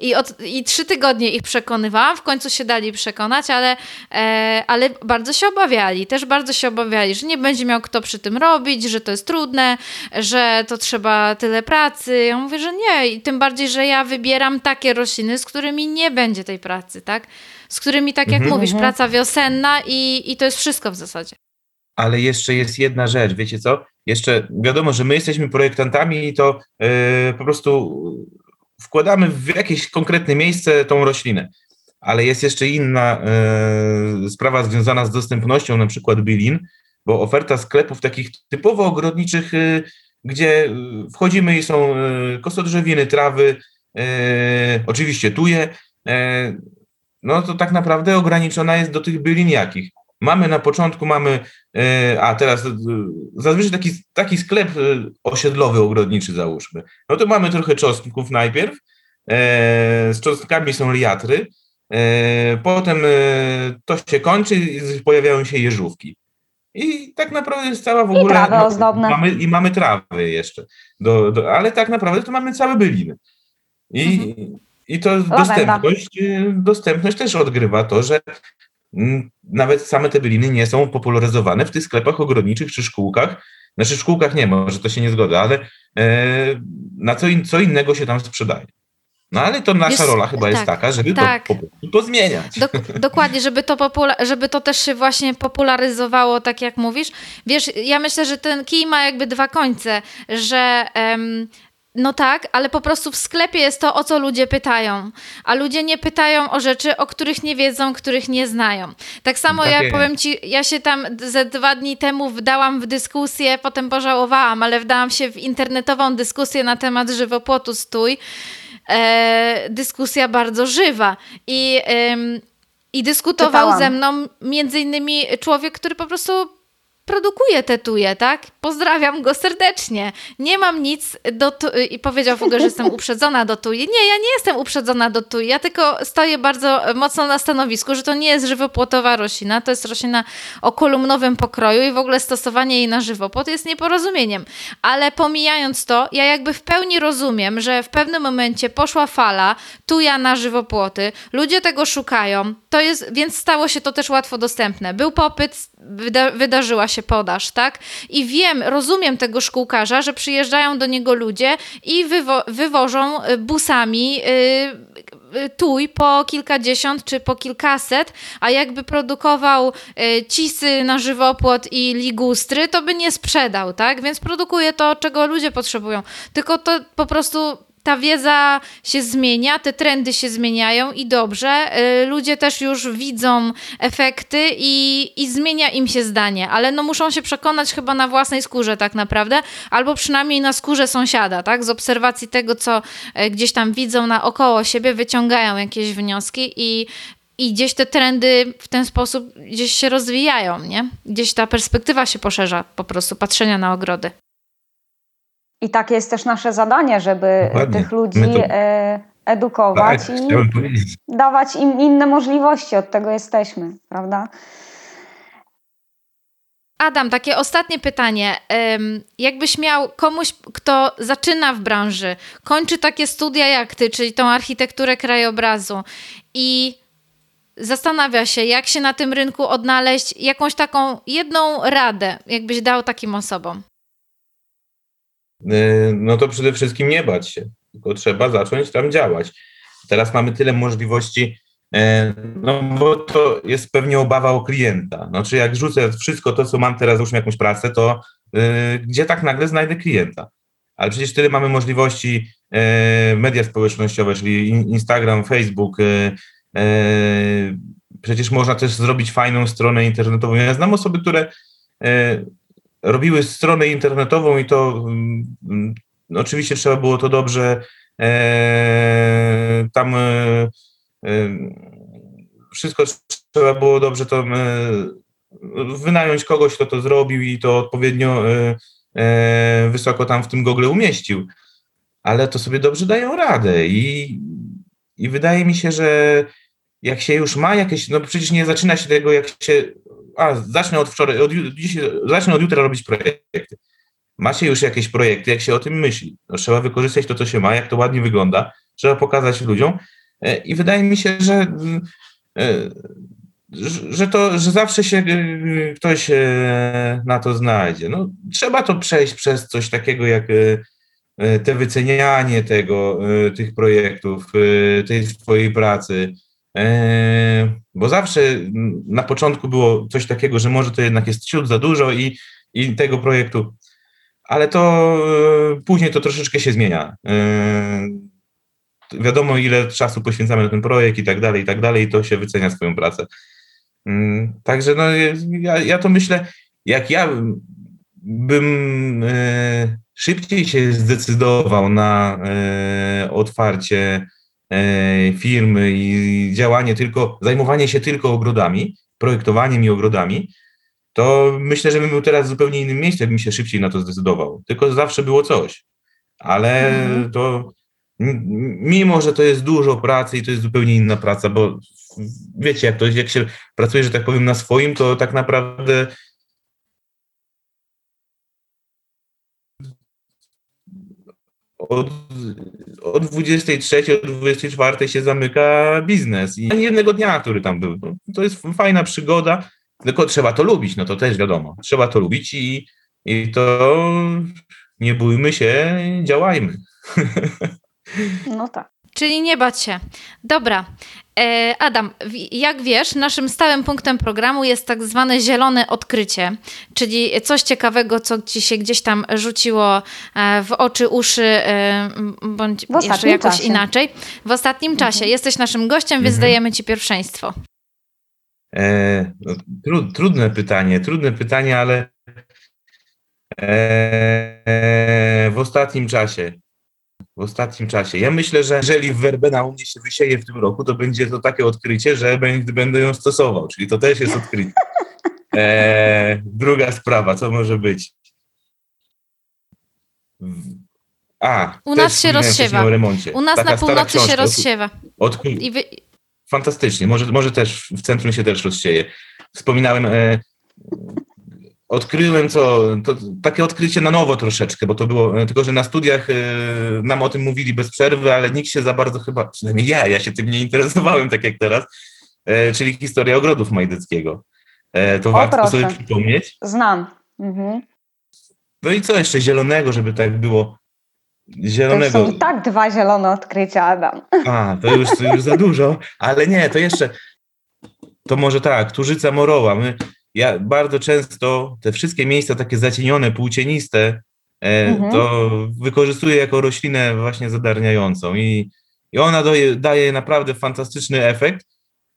I, od, I trzy tygodnie ich przekonywałam, w końcu się dali przekonać, ale, e, ale bardzo się obawiali, też bardzo się obawiali, że nie będzie miał kto przy tym robić, że to jest trudne, że to trzeba tyle pracy. Ja mówię, że nie i tym bardziej, że ja wybieram takie rośliny, z którymi nie będzie tej pracy, tak? Z którymi, tak jak mhm, mówisz, mhm. praca wiosenna i, i to jest wszystko w zasadzie. Ale jeszcze jest jedna rzecz, wiecie co? Jeszcze wiadomo, że my jesteśmy projektantami i to yy, po prostu wkładamy w jakieś konkretne miejsce tą roślinę. Ale jest jeszcze inna yy, sprawa związana z dostępnością, na przykład bylin, bo oferta sklepów takich typowo ogrodniczych, yy, gdzie wchodzimy i są kosodrzewiny, trawy, oczywiście tuje, e, no to tak naprawdę ograniczona jest do tych bylin jakich? Mamy na początku, mamy, a teraz zazwyczaj taki, taki sklep osiedlowy, ogrodniczy załóżmy. No to mamy trochę czosnków najpierw, z czosnkami są liatry, potem to się kończy i pojawiają się jeżówki. I tak naprawdę jest cała w ogóle. I trawy no, ozdobne. Mamy, I mamy trawy jeszcze. Do, do, ale tak naprawdę to mamy całe byliny. I, mhm. i to dostępność, dostępność też odgrywa to, że nawet same te byliny nie są popularyzowane w tych sklepach ogrodniczych czy szkółkach. Znaczy w szkółkach nie ma, że to się nie zgoda, ale e, na co, in, co innego się tam sprzedaje. No ale to nasza rola chyba tak, jest taka, żeby tak. to, to zmieniać. Dok dokładnie, żeby to, żeby to też się właśnie popularyzowało, tak jak mówisz. Wiesz, ja myślę, że ten kij ma jakby dwa końce, że um, no tak, ale po prostu w sklepie jest to, o co ludzie pytają. A ludzie nie pytają o rzeczy, o których nie wiedzą, których nie znają. Tak samo tak ja powiem ci, ja się tam ze dwa dni temu wdałam w dyskusję, potem pożałowałam, ale wdałam się w internetową dyskusję na temat żywopłotu stój e, dyskusja bardzo żywa. I, i dyskutował Czytałam. ze mną między innymi człowiek, który po prostu produkuje tetuje, tak? Pozdrawiam go serdecznie. Nie mam nic do tu... i powiedział w ogóle, że jestem uprzedzona do tuje. Nie, ja nie jestem uprzedzona do tuje. Ja tylko stoję bardzo mocno na stanowisku, że to nie jest żywopłotowa roślina, to jest roślina o kolumnowym pokroju i w ogóle stosowanie jej na żywopłot jest nieporozumieniem. Ale pomijając to, ja jakby w pełni rozumiem, że w pewnym momencie poszła fala tuja na żywopłoty, ludzie tego szukają, to jest, więc stało się to też łatwo dostępne. Był popyt, wyda wydarzyła się podaż, tak? I wiem, rozumiem tego szkółkarza, że przyjeżdżają do niego ludzie i wywo wywożą y, busami yy, tuj po kilkadziesiąt czy po kilkaset, a jakby produkował y, cisy na żywopłot i ligustry, to by nie sprzedał, tak? Więc produkuje to, czego ludzie potrzebują. Tylko to po prostu ta wiedza się zmienia, te trendy się zmieniają i dobrze. Y, ludzie też już widzą efekty i, i zmienia im się zdanie, ale no muszą się przekonać chyba na własnej skórze tak naprawdę, albo przynajmniej na skórze sąsiada, tak? Z obserwacji tego, co y, gdzieś tam widzą naokoło siebie, wyciągają jakieś wnioski i i gdzieś te trendy w ten sposób gdzieś się rozwijają, nie? Gdzieś ta perspektywa się poszerza po prostu patrzenia na ogrody. I takie jest też nasze zadanie, żeby Dokładnie. tych ludzi to... E, edukować tak, i dawać im inne możliwości. Od tego jesteśmy, prawda? Adam, takie ostatnie pytanie. Jakbyś miał komuś, kto zaczyna w branży, kończy takie studia jak ty, czyli tą architekturę krajobrazu i zastanawia się, jak się na tym rynku odnaleźć, jakąś taką jedną radę, jakbyś dał takim osobom? Y, no to przede wszystkim nie bać się, tylko trzeba zacząć tam działać. Teraz mamy tyle możliwości, y, no bo to jest pewnie obawa o klienta. No, czy jak rzucę wszystko to, co mam teraz, załóżmy jakąś pracę, to y, gdzie tak nagle znajdę klienta? Ale przecież tyle mamy możliwości, media społecznościowe, czyli Instagram, Facebook, przecież można też zrobić fajną stronę internetową. Ja znam osoby, które robiły stronę internetową i to no oczywiście trzeba było to dobrze e, tam e, e, wszystko trzeba było dobrze to e, wynająć kogoś, kto to zrobił i to odpowiednio e, wysoko tam w tym Google umieścił. Ale to sobie dobrze dają radę i, i wydaje mi się, że jak się już ma jakieś, no przecież nie zaczyna się tego, jak się a zacznę od wczoraj, od, dzisiaj, zacznę od jutra robić projekty. Macie już jakieś projekty, jak się o tym myśli. No, trzeba wykorzystać to, co się ma, jak to ładnie wygląda, trzeba pokazać ludziom e, i wydaje mi się, że, e, że, to, że zawsze się e, ktoś na to znajdzie. No, trzeba to przejść przez coś takiego jak te wycenianie tego, tych projektów, tej swojej pracy, bo zawsze na początku było coś takiego, że może to jednak jest ciut za dużo i, i tego projektu, ale to e, później to troszeczkę się zmienia. E, wiadomo, ile czasu poświęcamy na ten projekt i tak dalej, i tak dalej, i to się wycenia swoją pracę. Mm, także no, ja, ja to myślę, jak ja bym szybciej się zdecydował na otwarcie E, firmy i działanie tylko, zajmowanie się tylko ogrodami, projektowaniem i ogrodami, to myślę, że bym był teraz w zupełnie innym miejscu, jakbym się szybciej na to zdecydował. Tylko zawsze było coś. Ale mhm. to mimo, że to jest dużo pracy i to jest zupełnie inna praca, bo wiecie, jak to jak się pracuje, że tak powiem, na swoim, to tak naprawdę od, od 23, od 24 się zamyka biznes i jednego dnia, który tam był. To jest fajna przygoda, tylko trzeba to lubić, no to też wiadomo. Trzeba to lubić i, i to nie bójmy się, działajmy. No tak. Czyli nie bać się. Dobra. E, Adam, jak wiesz, naszym stałym punktem programu jest tak zwane zielone odkrycie, czyli coś ciekawego, co ci się gdzieś tam rzuciło e, w oczy, uszy, e, bądź jeszcze jakoś czasie. inaczej. W ostatnim mhm. czasie. Jesteś naszym gościem, więc mhm. dajemy ci pierwszeństwo. E, no, tru, trudne pytanie, trudne pytanie, ale e, w ostatnim czasie w ostatnim czasie. Ja myślę, że jeżeli werbena u mnie się wysieje w tym roku, to będzie to takie odkrycie, że będę ją stosował, czyli to też jest odkrycie. E, druga sprawa, co może być? A, u nas się rozsiewa. U nas Taka na północy się rozsiewa. Od, wy... Fantastycznie, może, może też w centrum się też rozsieje. Wspominałem e, odkryłem co, to takie odkrycie na nowo troszeczkę, bo to było, tylko że na studiach y, nam o tym mówili bez przerwy, ale nikt się za bardzo chyba, przynajmniej ja, ja się tym nie interesowałem tak jak teraz, e, czyli historia ogrodów Majdeckiego. E, to o, warto proszę. sobie przypomnieć. Znam. Mhm. No i co jeszcze zielonego, żeby tak było zielonego. To są i tak dwa zielone odkrycia, Adam. A, to już, to już za dużo, ale nie, to jeszcze, to może tak, Turzyca Moroła. My ja bardzo często te wszystkie miejsca takie zacienione, płócieniste, e, mhm. to wykorzystuję jako roślinę właśnie zadarniającą i, i ona daje, daje naprawdę fantastyczny efekt.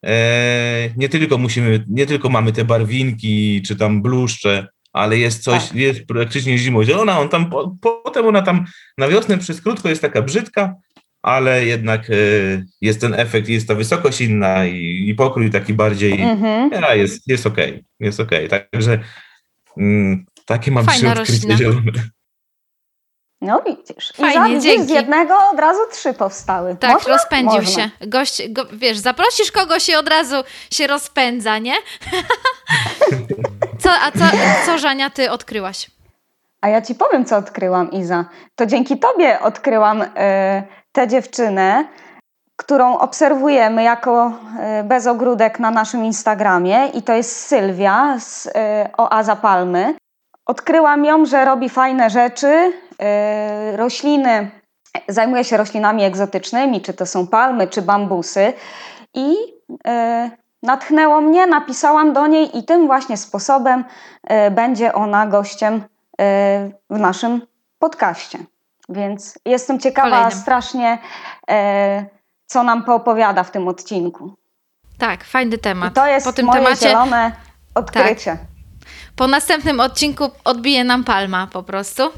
E, nie tylko musimy, nie tylko mamy te barwinki czy tam bluszcze, ale jest coś, tak. jest praktycznie zimozielona, on tam, po, potem ona tam na wiosnę przez krótko jest taka brzydka, ale jednak e, jest ten efekt, jest ta wysokość inna i, i pokrój taki bardziej, mhm. ja, jest, jest okej, okay, jest okej. Okay. Także mm, takie mam trzy odkrycie zielone. No widzisz. Fajnie, I dzięki. z jednego od razu trzy powstały. Tak, Można? rozpędził Można. się. Gość, go, wiesz, zaprosisz kogoś i od razu się rozpędza, nie? co, a co, co, Żania, ty odkryłaś? A ja ci powiem, co odkryłam, Iza. To dzięki tobie odkryłam... Yy tę dziewczynę, którą obserwujemy jako e, bezogródek na naszym Instagramie i to jest Sylwia z e, Oaza Palmy. Odkryłam ją, że robi fajne rzeczy, e, rośliny, zajmuje się roślinami egzotycznymi, czy to są palmy, czy bambusy i natchnęło mnie, napisałam do niej i tym właśnie sposobem będzie ona gościem w naszym podcaście. Więc jestem ciekawa Kolejnym. strasznie, e, co nam poopowiada w tym odcinku. Tak, fajny temat. I to jest po tym moje temacie zielone odkrycie. Tak. Po następnym odcinku odbije nam palma po prostu.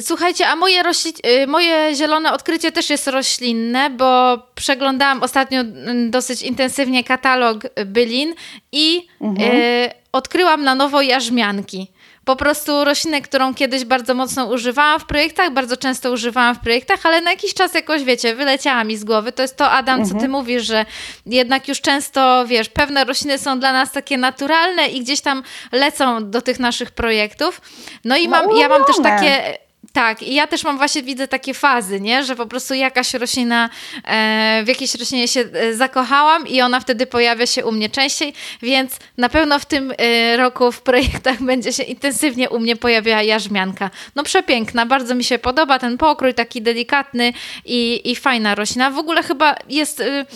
Słuchajcie, a moje, rośli- y, moje zielone odkrycie też jest roślinne, bo przeglądałam ostatnio mm, dosyć intensywnie katalog bylin i mhm. y, odkryłam na nowo jarzmianki po prostu roślinę, którą kiedyś bardzo mocno używałam w projektach, bardzo często używałam w projektach, ale na jakiś czas jakoś, wiecie, wyleciała mi z głowy. To jest to, Adam, mhm. co ty mhm. mówisz, że jednak już często, wiesz, pewne rośliny są dla nas takie naturalne i gdzieś tam lecą do tych naszych projektów. No i mam, no, ja mam też takie tak, i ja też mam właśnie, widzę takie fazy, nie? że po prostu jakaś roślina, e, w jakiejś roślinie się e, zakochałam i ona wtedy pojawia się u mnie częściej, więc na pewno w tym e, roku w projektach będzie się intensywnie u mnie pojawiała jarzmianka. No przepiękna, bardzo mi się podoba ten pokrój, taki delikatny i, i fajna roślina. W ogóle chyba jest... Y,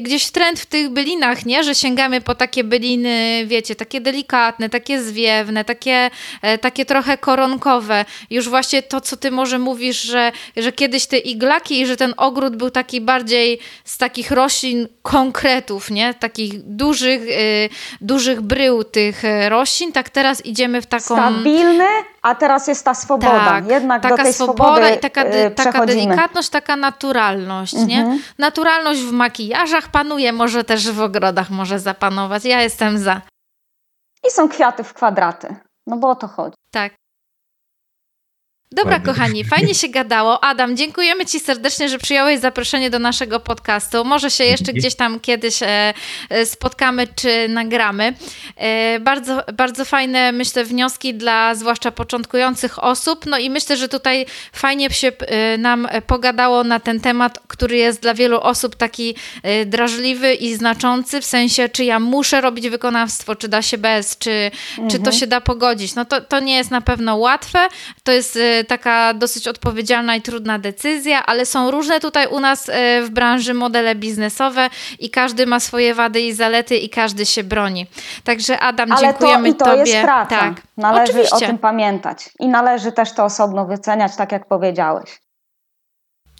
gdzieś trend w tych bylinach, nie? Że sięgamy po takie byliny, wiecie, takie delikatne, takie zwiewne, takie, e, takie trochę koronkowe. Już właśnie to, co ty może mówisz, że, że kiedyś te iglaki i że ten ogród był taki bardziej z takich roślin konkretów, nie? Takich dużych, y, dużych brył tych e, roślin, tak teraz idziemy w taką... Stabilny, a teraz jest ta swoboda. Tak, Jednak taka do tej swoboda i taka, y, taka delikatność, taka naturalność, mhm. nie? Naturalność w makijażu, garażach panuje, może też w ogrodach może zapanować. Ja jestem za. I są kwiaty w kwadraty. No bo o to chodzi. Tak. Dobra, Ładnie. kochani, fajnie się gadało. Adam, dziękujemy Ci serdecznie, że przyjąłeś zaproszenie do naszego podcastu. Może się jeszcze gdzieś tam kiedyś e, e, spotkamy czy nagramy. E, bardzo, bardzo fajne, myślę, wnioski dla zwłaszcza początkujących osób. No i myślę, że tutaj fajnie się nam pogadało na ten temat, który jest dla wielu osób taki drażliwy i znaczący, w sensie, czy ja muszę robić wykonawstwo, czy da się bez, czy, mhm. czy to mhm. się da pogodzić. No to, to nie jest na pewno łatwe. To jest taka dosyć odpowiedzialna i trudna decyzja, ale są różne tutaj u nas e, w branży modele biznesowe i każdy ma swoje wady i zalety i każdy się broni. Także Adam, ale dziękujemy to, i to Tobie. jest praca. Tak. Należy Oczywiście. o tym pamiętać i należy też to osobno wyceniać, tak jak powiedziałeś.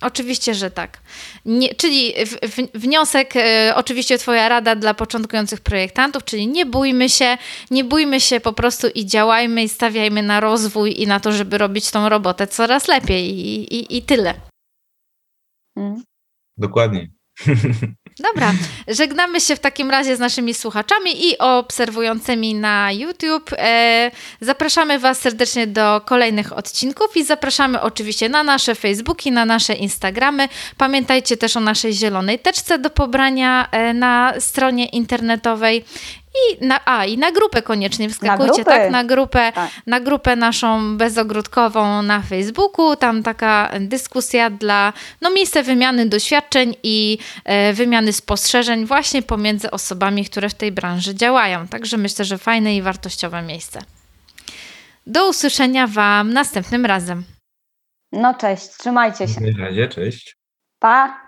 Oczywiście, że tak. Nie, czyli w, w, wniosek, e, oczywiście Twoja rada dla początkujących projektantów, czyli nie bójmy się, nie bójmy się po prostu i działajmy i stawiajmy na rozwój i na to, żeby robić tą robotę coraz lepiej i, i, i tyle. Mm. Dokładnie. Dobra, żegnamy się w takim razie z naszymi słuchaczami i obserwującymi na YouTube. E, zapraszamy Was serdecznie do kolejnych odcinków i zapraszamy oczywiście na nasze Facebooki, na nasze Instagramy. Pamiętajcie też o naszej zielonej teczce do pobrania e, na stronie internetowej i na, a, i na grupę koniecznie wskakujcie, na tak? Na grupę, tak. na grupę naszą bezogródkową na Facebooku. Tam taka dyskusja dla, no miejsce wymiany doświadczeń i e, wymiany spostrzeżeń właśnie pomiędzy osobami, które w tej branży działają. Także myślę, że fajne i wartościowe miejsce. Do usłyszenia Wam następnym razem. No cześć, trzymajcie się. W razie, cześć. Pa.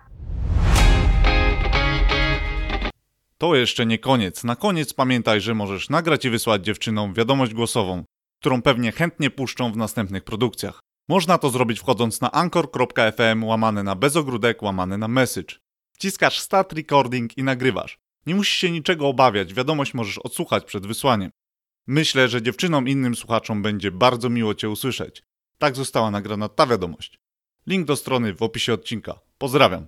To jeszcze nie koniec. Na koniec pamiętaj, że możesz nagrać i wysłać dziewczynom wiadomość głosową, którą pewnie chętnie puszczą w następnych produkcjach. Można to zrobić wchodząc na anchor.fm łamane na bezogródek łamane na message. Wciskasz start recording i nagrywasz. Nie musisz się niczego obawiać, wiadomość możesz odsłuchać przed wysłaniem. Myślę, że dziewczynom innym słuchaczom będzie bardzo miło Cię usłyszeć. Tak została nagrana ta wiadomość. Link do strony w opisie odcinka. Pozdrawiam.